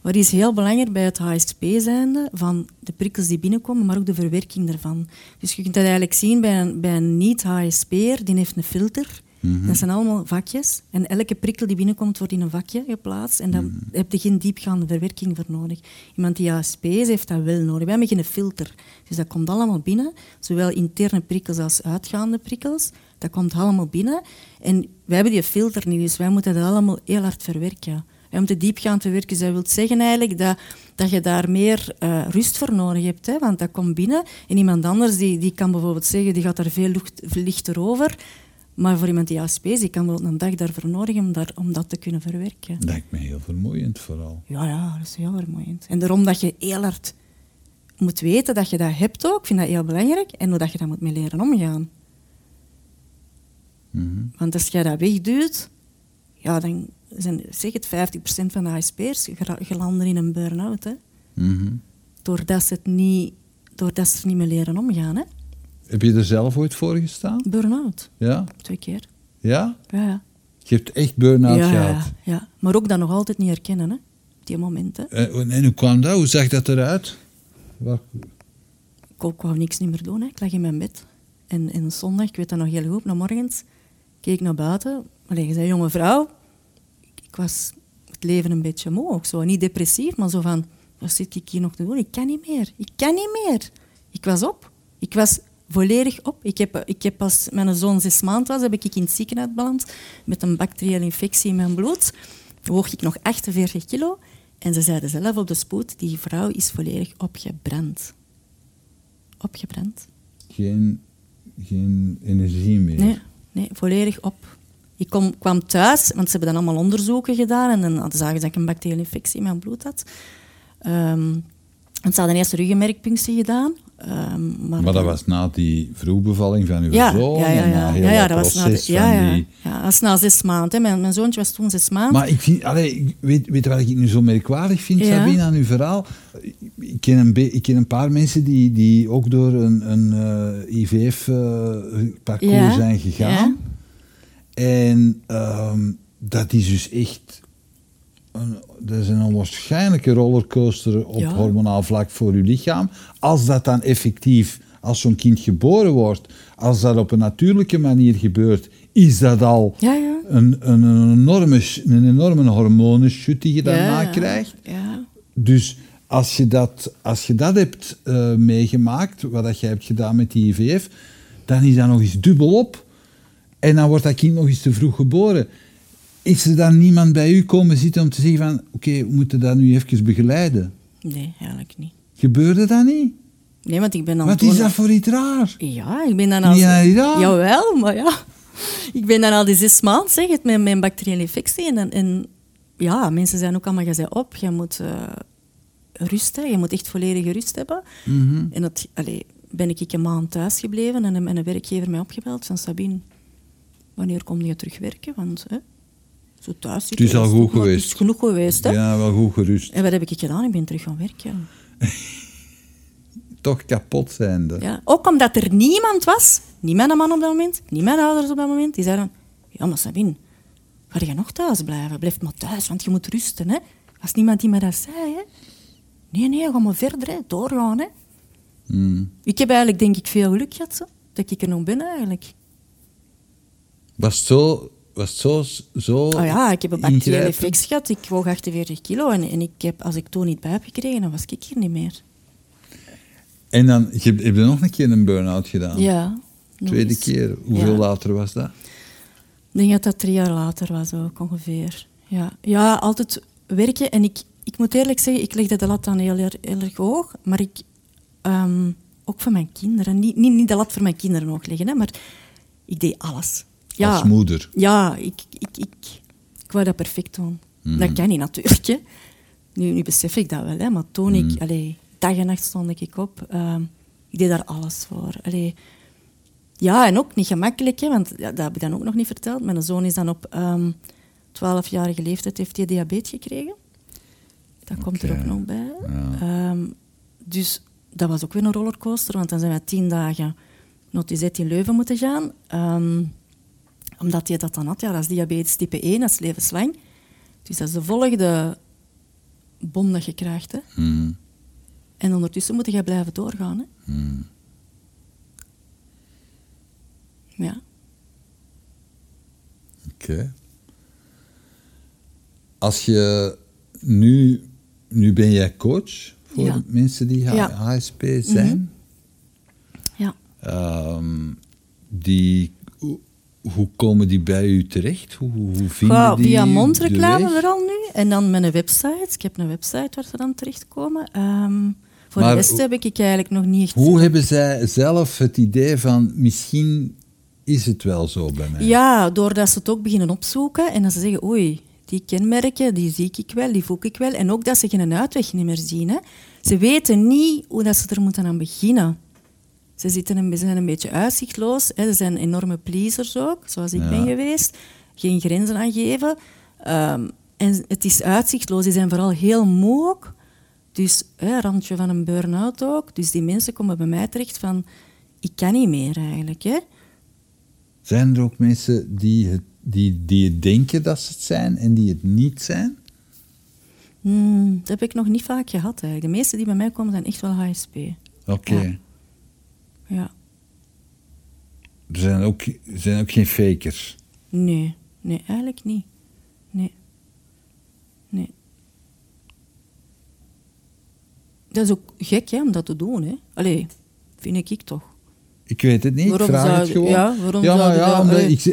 Wat is heel belangrijk bij het HSP zijnde, van de prikkels die binnenkomen, maar ook de verwerking daarvan. Dus je kunt dat eigenlijk zien bij een, bij een niet-HSP'er, die heeft een filter. Dat zijn allemaal vakjes. En elke prikkel die binnenkomt, wordt in een vakje geplaatst. En daar heb je geen diepgaande verwerking voor nodig. Iemand die HSP is, heeft dat wel nodig. Wij hebben geen filter. Dus dat komt allemaal binnen. Zowel interne prikkels als uitgaande prikkels. Dat komt allemaal binnen. En wij hebben die filter niet, dus wij moeten dat allemaal heel hard verwerken. Wij moeten diepgaand verwerken. Dus dat wil zeggen eigenlijk dat, dat je daar meer eh, rust voor nodig hebt. Hè? Want dat komt binnen. En iemand anders die, die kan bijvoorbeeld zeggen, die gaat daar veel lucht, lichter over. Maar voor iemand die ASP is, die kan wel een dag daarvoor nodig om, daar, om dat te kunnen verwerken. Lijkt me heel vermoeiend vooral. Ja, ja, dat is heel vermoeiend. En daarom dat je heel hard moet weten dat je dat hebt ook, ik vind dat heel belangrijk. En hoe dat je daar moet mee leren omgaan. Mhm. Want als jij dat wegduwt, ja, dan zijn zeg het 50% van de ASP'ers gera- gelanden in een burn-out. Hè? Mhm. Doordat ze, het niet, doordat ze er niet mee leren omgaan. Hè? Heb je er zelf ooit voor gestaan? Burn-out, Ja? twee keer. Ja? Ja, ja. Je hebt echt burn-out ja, gehad. ja, ja. Maar ook dat nog altijd niet herkennen, hè? op die momenten. En, en hoe kwam dat? Hoe zag dat eruit? Wat- Ik, wou niks niet meer doen. Hè. Ik lag in mijn bed. En, en zondag, ik weet dat nog heel goed, na morgens, keek ik naar buiten. Allee, je zei jonge vrouw. Ik, ik was het leven een beetje moe. Ook zo. Niet depressief, maar zo van... Wat zit ik hier nog te doen? Ik kan niet meer. Ik kan niet meer. Ik was op. Ik was volledig op. Ik heb, ik heb als mijn zoon zes maanden was, heb ik in het ziekenhuis beland met een bacteriële infectie in mijn bloed. Woog ik nog 48 kilo. En ze zeiden zelf op de spoed, die vrouw is volledig opgebrand. Opgebrand. Geen, geen energie meer. Nee, nee volledig op. Ik kom, kwam thuis, want ze hebben dan allemaal onderzoeken gedaan en dan zagen ze dat ik een bacteriële infectie in mijn bloed had. Um, ze hadden eerst ruggenmerkpunctie gedaan. Um, maar, maar, dat was na die vroegbevalling van uw ja, zoon? Ja, ja, ja. ja, ja dat was na, de, ja, ja, die... ja, dat was na zes maanden. Mijn, mijn zoontje was toen zes maanden. Maar ik vind, allee, weet, weet wat ik nu zo merkwaardig vind, ja. Sabine, aan uw verhaal? Ik ken een, ik ken een paar mensen die, die ook door een, een uh, IVF-parcours uh, zijn gegaan. En um, dat is dus echt een, dat is een onwaarschijnlijke rollercoaster op hormonaal vlak voor uw lichaam. Als dat dan effectief, als zo'n kind geboren wordt, als dat op een natuurlijke manier gebeurt, is dat al ja, ja. Een, een, een, enorme, een enorme die je daarna krijgt. Dus als je dat, als je dat hebt uh, meegemaakt, wat dat jij hebt gedaan met die IVF, dan is dat nog eens dubbel op. En dan wordt dat kind nog eens te vroeg geboren. Is er dan niemand bij u komen zitten om te zeggen van... Oké, we moeten dat nu even begeleiden? Nee, eigenlijk niet. Gebeurde dat niet? Nee, want ik ben dan... Wat is dat voor iets raar? Ja, ik ben dan al... Ja, ja. Jawel, maar ja. Ik ben dan al die zes maanden, zeg het, met mijn bacteriële infectie. En, en ja, mensen zijn ook allemaal gezegd op. Je moet uh, rusten, je moet echt volledige rust hebben. Mhm. En dat, allee, ben ik een maand thuis gebleven en, en een werkgever mij opgebeld van Sabine, wanneer kom je terug werken? Want... Hè, zo thuis Het is al goed geweest. Het is genoeg geweest, hè? Ja, wel goed gerust. En wat heb ik gedaan? Ik ben terug gaan werken. *laughs* Toch kapot zijnde. Ja, ook omdat er niemand was, niet mijn man op dat moment, niet mijn ouders op dat moment, die zeiden, ja maar Sabine, ga je nog thuis blijven? Blijf maar thuis, want je moet rusten, hè? Als niemand die me dat zei, hè? Nee, nee, ga maar verder, hè? doorgaan, hè? Hmm. Ik heb eigenlijk, denk ik, veel geluk gehad, zo, dat ik er nog ben, eigenlijk. Was het zo was zo, zo oh ja, ik heb een bacteriële infectie gehad. Ik woog 48 kilo en, en ik heb, als ik toen niet bij heb gekregen, dan was ik hier niet meer. En dan heb je, heb je nog een keer een burn-out gedaan? Ja. Tweede keer. Hoeveel later was dat? Ik denk dat dat drie jaar later was ook ongeveer. Ja, ja altijd werken. En ik, ik moet eerlijk zeggen, ik legde de lat dan heel, heel erg hoog. Maar ik, ehm, ook voor mijn kinderen. Niet, niet, niet de lat voor mijn kinderen nog leggen, hè, maar ik deed alles ja, als moeder? Ja, ik, ik, ik, ik wou dat perfect doen. Mm. Dat kan niet natuurlijk. Hè. Nu, nu besef ik dat wel, hè. maar toen ik... Mm. Allee, dag en nacht stond ik op. Um, ik deed daar alles voor. Allee, ja, en ook niet gemakkelijk, hè, want ja, dat heb ik dan ook nog niet verteld. Mijn zoon is dan op um, ehm, 12-jarige leeftijd heeft hij diabetes gekregen. Dat komt er ook nog bij. Ja. Um, dus dat was ook weer een rollercoaster, want dan zijn we tien dagen naar in Leuven moeten gaan. Um, omdat je dat dan had, ja, dat is diabetes type 1, dat is levenslang. Dus dat is de volgende bom dat je krijgt. Hè. Hmm. En ondertussen moet je blijven doorgaan. Hè. Hmm. Ja. Oké. Als je nu... Nu ben jij coach voor mensen die HSP zijn. Mhm. Ja. Um, die hoe komen die bij u terecht? Hoe, hoe vinden die Via mondreclame vooral nu. En dan met een website. Ik heb een website waar ze dan terechtkomen. Um, voor de rest heb ik eigenlijk nog niet echt... Hoe hebben zij zelf het idee van... misschien is het wel zo bij mij? Ja, doordat ze het ook beginnen opzoeken. En dat ze zeggen, oei, die kenmerken, die zie ik wel, die voel ik wel. En ook dat ze geen uitweg niet meer zien. Hè. Ze weten niet hoe dat ze er moeten aan beginnen. Ze zitten een, zijn een beetje uitzichtloos. Hè. Ze zijn enorme pleasers ook, zoals ik ben geweest. Geen grenzen aangeven. Um, en het is uitzichtloos. Ze zijn vooral heel moe ook. Dus hè, randje van een burn-out ook. Dus die mensen komen bij mij terecht van... Ik kan niet meer eigenlijk. Hè. Zijn er ook mensen die het, die, die denken dat ze het zijn en die het niet zijn? Hmm, dat heb ik nog niet vaak gehad eigenlijk. De meeste die bij mij komen zijn echt wel HSP. Oké. Ja. Er zijn ook, er zijn ook geen fakers? Nee, nee, eigenlijk niet. Nee. Nee. Dat is ook gek hè, om dat te doen. Hè. Allee, vind ik toch. Ik weet het niet, Waarom ik vraag zou- het gewoon. ja, waarom ja, maar ja, dat- ik,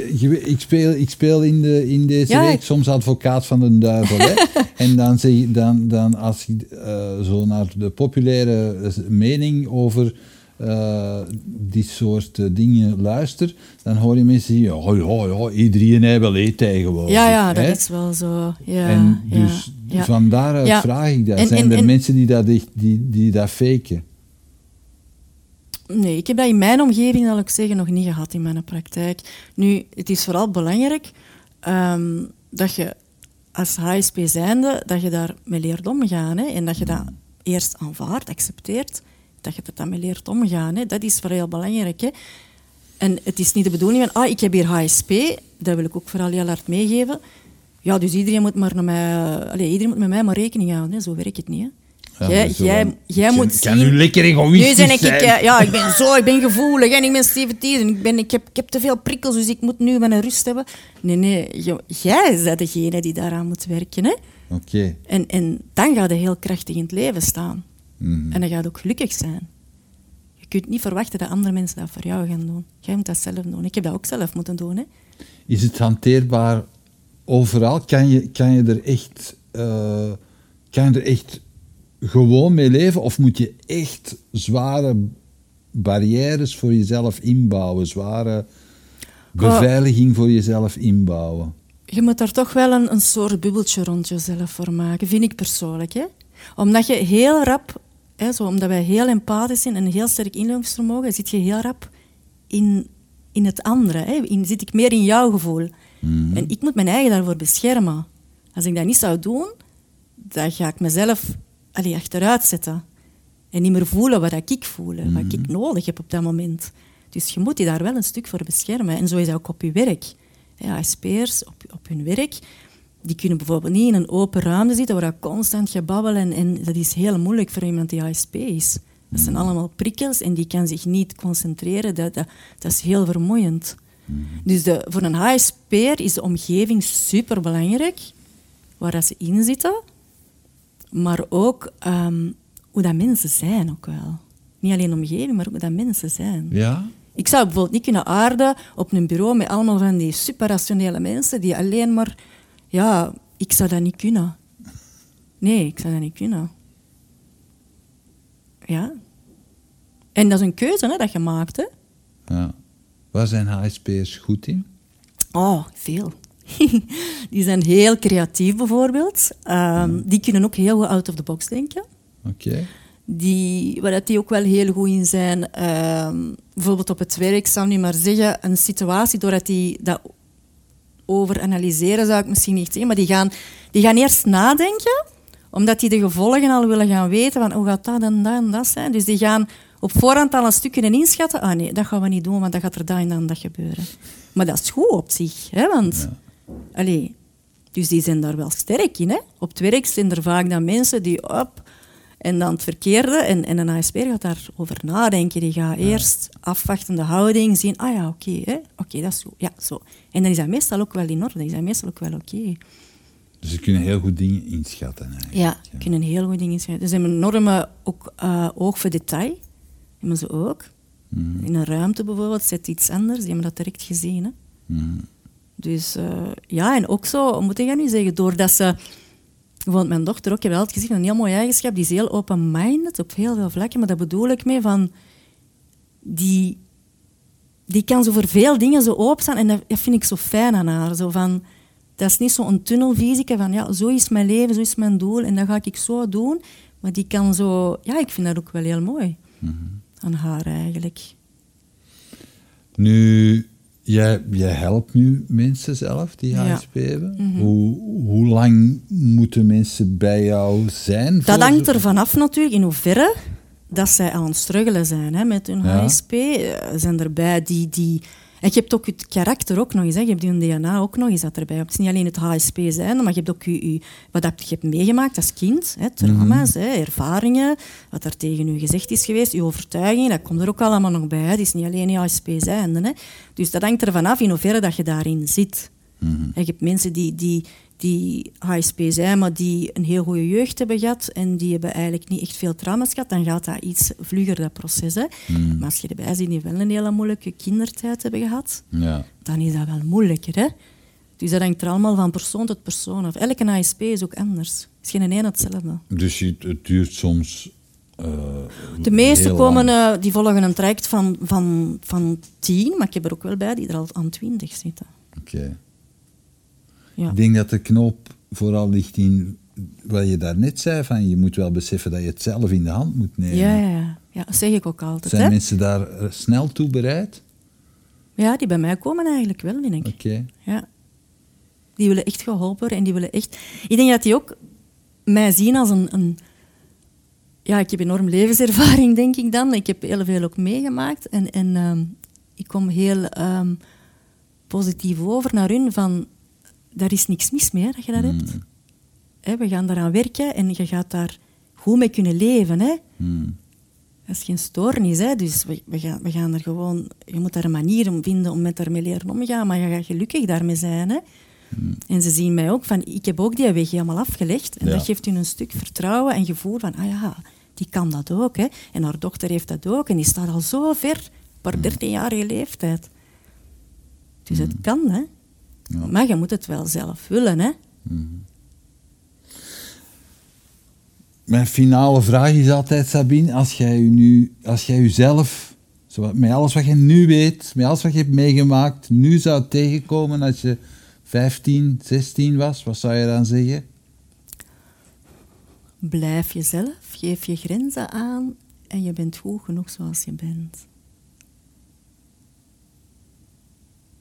ik, speel, ik speel in, de, in deze Ja, week ik- soms advocaat van de duivel. hè. *laughs* en dan, zeg, je- dan, dan als je eh, zo naar de populaire eh, mening over eh, die soort eh, dingen luistert, dan hoor je mensen zeggen, oh, ja, ja, iedereen heeft wel eten tegenwoordig. Ja, ja, dat hè. is wel zo. Ja, En ja, dus ja. van daaruit Ja. vraag ik dat. En- Zijn en- er en- mensen die dat, die, die dat faken? Nee, ik heb dat in mijn omgeving, zal ik zeggen, nog niet gehad in mijn praktijk. Nu, het is vooral belangrijk ehm, dat je als HSP zijnde, dat je daarmee leert omgaan. Hè, en dat je dat eerst aanvaardt, accepteert, dat je er dan mee leert omgaan. Hè. Dat is vooral heel belangrijk. Hè. En het is niet de bedoeling van, ah, ik heb hier HSP, dat wil ik ook vooral heel hard meegeven. Ja, dus iedereen moet, maar naar mij, allez, iedereen moet met mij maar rekening houden. Hè. Zo werkt het niet. Hè. Ja, jij jij, ik moet kan zien... nu lekker Nu egoïstisch ben ik, zijn. eh, ja, ik ben zo, ik ben gevoelig en ik ben 17 en ik, ben, ik, heb, ik heb te veel prikkels, dus ik moet nu mijn rust hebben. Nee, nee, jij bent degene die daaraan moet werken. Hè? Oké. En, en dan ga je heel krachtig in het leven staan. Mhm. En dan ga je ook gelukkig zijn. Je kunt niet verwachten dat andere mensen dat voor jou gaan doen. Jij moet dat zelf doen. Ik heb dat ook zelf moeten doen. Hè? Is het hanteerbaar overal? Kan je, kan je er echt, eh, kan je er echt gewoon mee leven? Of moet je echt zware barrières voor jezelf inbouwen? Zware beveiliging voor jezelf inbouwen? Je moet daar toch wel een, een soort bubbeltje rond jezelf voor maken, vind ik persoonlijk. Hè? Omdat je heel rap, hè, zo, omdat wij heel empathisch zijn en een heel sterk inlevingsvermogen, zit je heel rap in, in het andere. Hè? In, zit ik meer in jouw gevoel. En ik moet mijn eigen daarvoor beschermen. Als ik dat niet zou doen, dan ga ik mezelf allee, achteruit zetten. En niet meer voelen wat ik voel, hè, wat ik nodig heb op dat moment. Dus je moet je daar wel een stuk voor beschermen. En zo is dat ook op je werk. Ja, ASP'ers op, op hun werk, die kunnen bijvoorbeeld niet in een open ruimte zitten waar constant gebabbel en, en dat is heel moeilijk voor iemand die ASP is. Dat zijn allemaal prikkels en die kan zich niet concentreren. Dat, dat, dat is heel vermoeiend. Dus de, voor een HSP'er is de omgeving superbelangrijk, waar dat ze in zitten, maar ook ehm, hoe dat mensen zijn ook wel. Niet alleen de omgeving, maar ook hoe dat mensen zijn. Ja? Ik zou bijvoorbeeld niet kunnen aarden op een bureau met allemaal van die superrationele mensen die alleen maar... Ja, ik zou dat niet kunnen. Nee, ik zou dat niet kunnen. Ja. En dat is een keuze hè, dat je maakt. Hè? ja. Waar zijn HSP'ers goed in? Oh, veel. *laughs* die zijn heel creatief bijvoorbeeld. Ehm, Die kunnen ook heel goed out of the box denken. Oké. die, waar die ook wel heel goed in zijn. Ehm, bijvoorbeeld op het werk, ik zal nu maar zeggen, een situatie, doordat die dat overanalyseren, zou ik misschien niet zeggen, maar die gaan, die gaan eerst nadenken, omdat die de gevolgen al willen gaan weten, van hoe gaat dat en dat en dat zijn. Dus die gaan op voorhand al een stuk kunnen inschatten, ah nee, dat gaan we niet doen, want dat gaat er dat en dan dat gebeuren. Maar dat is goed op zich, hè, want... Allee, dus die zijn daar wel sterk in. Hè? Op het werk zijn er vaak dan mensen die op en dan het verkeerde. En, en een ASP gaat daarover nadenken. Die gaat eerst afwachtende houding zien. Ah ja, oké, hè, oké, dat is zo. Ja, zo. En dan is dat meestal ook wel in orde. Is dat meestal ook wel oké. Dus ze kunnen heel goed dingen inschatten. Eigenlijk. Ja, kunnen heel goed dingen schrijven. Dus ze hebben een enorme ook, eh, oog voor detail. Hebben ze ook. In een ruimte bijvoorbeeld zit iets anders. Die hebben dat direct gezien. Hè. Dus eh, ja, en ook zo, moet ik dat nu zeggen, doordat ze... Bijvoorbeeld mijn dochter ook, ik heb altijd gezien, een heel mooie eigenschap, die is heel open-minded op heel veel vlakken, maar dat bedoel ik mee van... Die, die kan zo voor veel dingen zo openstaan en dat, dat vind ik zo fijn aan haar. Zo van, dat is niet zo'n tunnelvisie van, ja, zo is mijn leven, zo is mijn doel en dat ga ik zo doen. Maar die kan zo... Ja, ik vind dat ook wel heel mooi aan haar eigenlijk. Nu, jij, jij helpt nu mensen zelf die Ja. HSP hebben. Mhm. hoe, hoe lang moeten mensen bij jou zijn? Dat hangt er vanaf natuurlijk in hoeverre dat zij aan het struggelen zijn hè, met hun Ja. HSP. Er zijn erbij die... die en je hebt ook het karakter ook nog eens. Hè. Je hebt hun DNA ook nog eens dat erbij. Het is niet alleen het HSP zijn, maar je hebt ook je, je- wat je hebt meegemaakt als kind. Hè, trauma's, hè, ervaringen, wat er tegen u gezegd is geweest, je overtuiging, dat komt er ook allemaal nog bij. hè. Het is niet alleen je HSP zijn. Hè. Dus dat hangt er vanaf in hoeverre dat je daarin zit. En je hebt mensen die, die, die HSP zijn, maar die een heel goede jeugd hebben gehad en die hebben eigenlijk niet echt veel trauma's gehad, dan gaat dat iets vlugger, dat proces. Hè? Hmm. Maar als je erbij ziet die wel een hele moeilijke kindertijd hebben gehad, Ja. dan is dat wel moeilijker. Hè? Dus dat hangt er allemaal van persoon tot persoon af. Elke HSP is ook anders. Het is geen een hetzelfde. Dus het duurt soms. eh, De meeste komen, eh, die volgen een traject van, van, van tien, maar ik heb er ook wel bij die er al aan twintig zitten. Oké. Ja. Ik denk dat de knoop vooral ligt in wat je daarnet zei: van je moet wel beseffen dat je het zelf in de hand moet nemen. Ja, ja, ja. dat zeg ik ook altijd. Zijn Hè? mensen daar eh, snel toe bereid? Ja, die bij mij komen eigenlijk wel, denk ik. Oké. Ja. Die willen echt geholpen worden en die willen echt... Ik denk dat die ook mij zien als een... een ja, ik heb enorm levenservaring, denk ik dan. Ik heb heel veel ook meegemaakt. En, en ehm, ik kom heel ehm, positief over naar hun van... Daar is niks mis mee, hè, dat je dat hebt. Hè, we gaan daaraan werken en je gaat daar goed mee kunnen leven. Hè. Hmm. Dat is geen stoornis, hè? dus we, we, gaan, we gaan er gewoon... Je moet daar een manier om vinden om met daarmee leren omgaan, maar je gaat gelukkig daarmee zijn. Hè? En ze zien mij ook van, ik heb ook die weg helemaal afgelegd. En Ja. dat geeft hun een stuk vertrouwen en gevoel van, ah ja, die kan dat ook. Hè? En haar dochter heeft dat ook en die staat al zo ver, op haar 13-jarige leeftijd. Dus het kan, hè. Ja. Maar je moet het wel zelf willen, hè. Mijn finale vraag is altijd, Sabine, als jij je nu, als jij jezelf, met alles wat je nu weet, met alles wat je hebt meegemaakt, nu zou tegenkomen als je 15, 16 was, wat zou je dan zeggen? Blijf jezelf, geef je grenzen aan en je bent goed genoeg zoals je bent.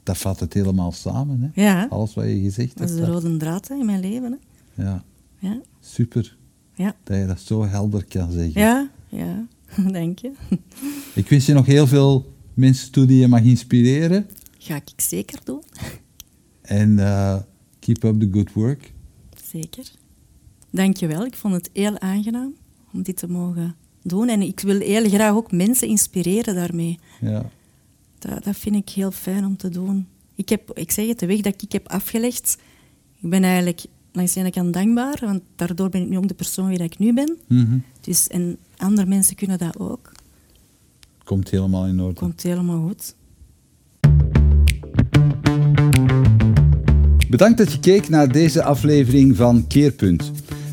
Dat vat het helemaal samen, hè? Ja, Alles wat je gezegd dat is hebt. de rode draad hè, in mijn leven. Hè. Ja, Ja, super ja, dat je dat zo helder kan zeggen. ja, ja, *laughs* denk je. Ik wens je nog heel veel mensen toe die je mag inspireren. Ga ik zeker doen. En eh, keep up the good work. Zeker. Dank je wel. Ik vond het heel aangenaam om dit te mogen doen. En ik wil heel graag ook mensen inspireren daarmee. Ja. Dat, dat vind ik heel fijn om te doen. Ik, heb, ik zeg het, de weg dat ik heb afgelegd, ik ben eigenlijk langs de ene kant dankbaar, want daardoor ben ik nu ook de persoon wie dat ik nu ben. Mhm. Dus, en andere mensen kunnen dat ook. Komt helemaal in orde. Komt helemaal goed. Bedankt dat je keek naar deze aflevering van Keerpunt.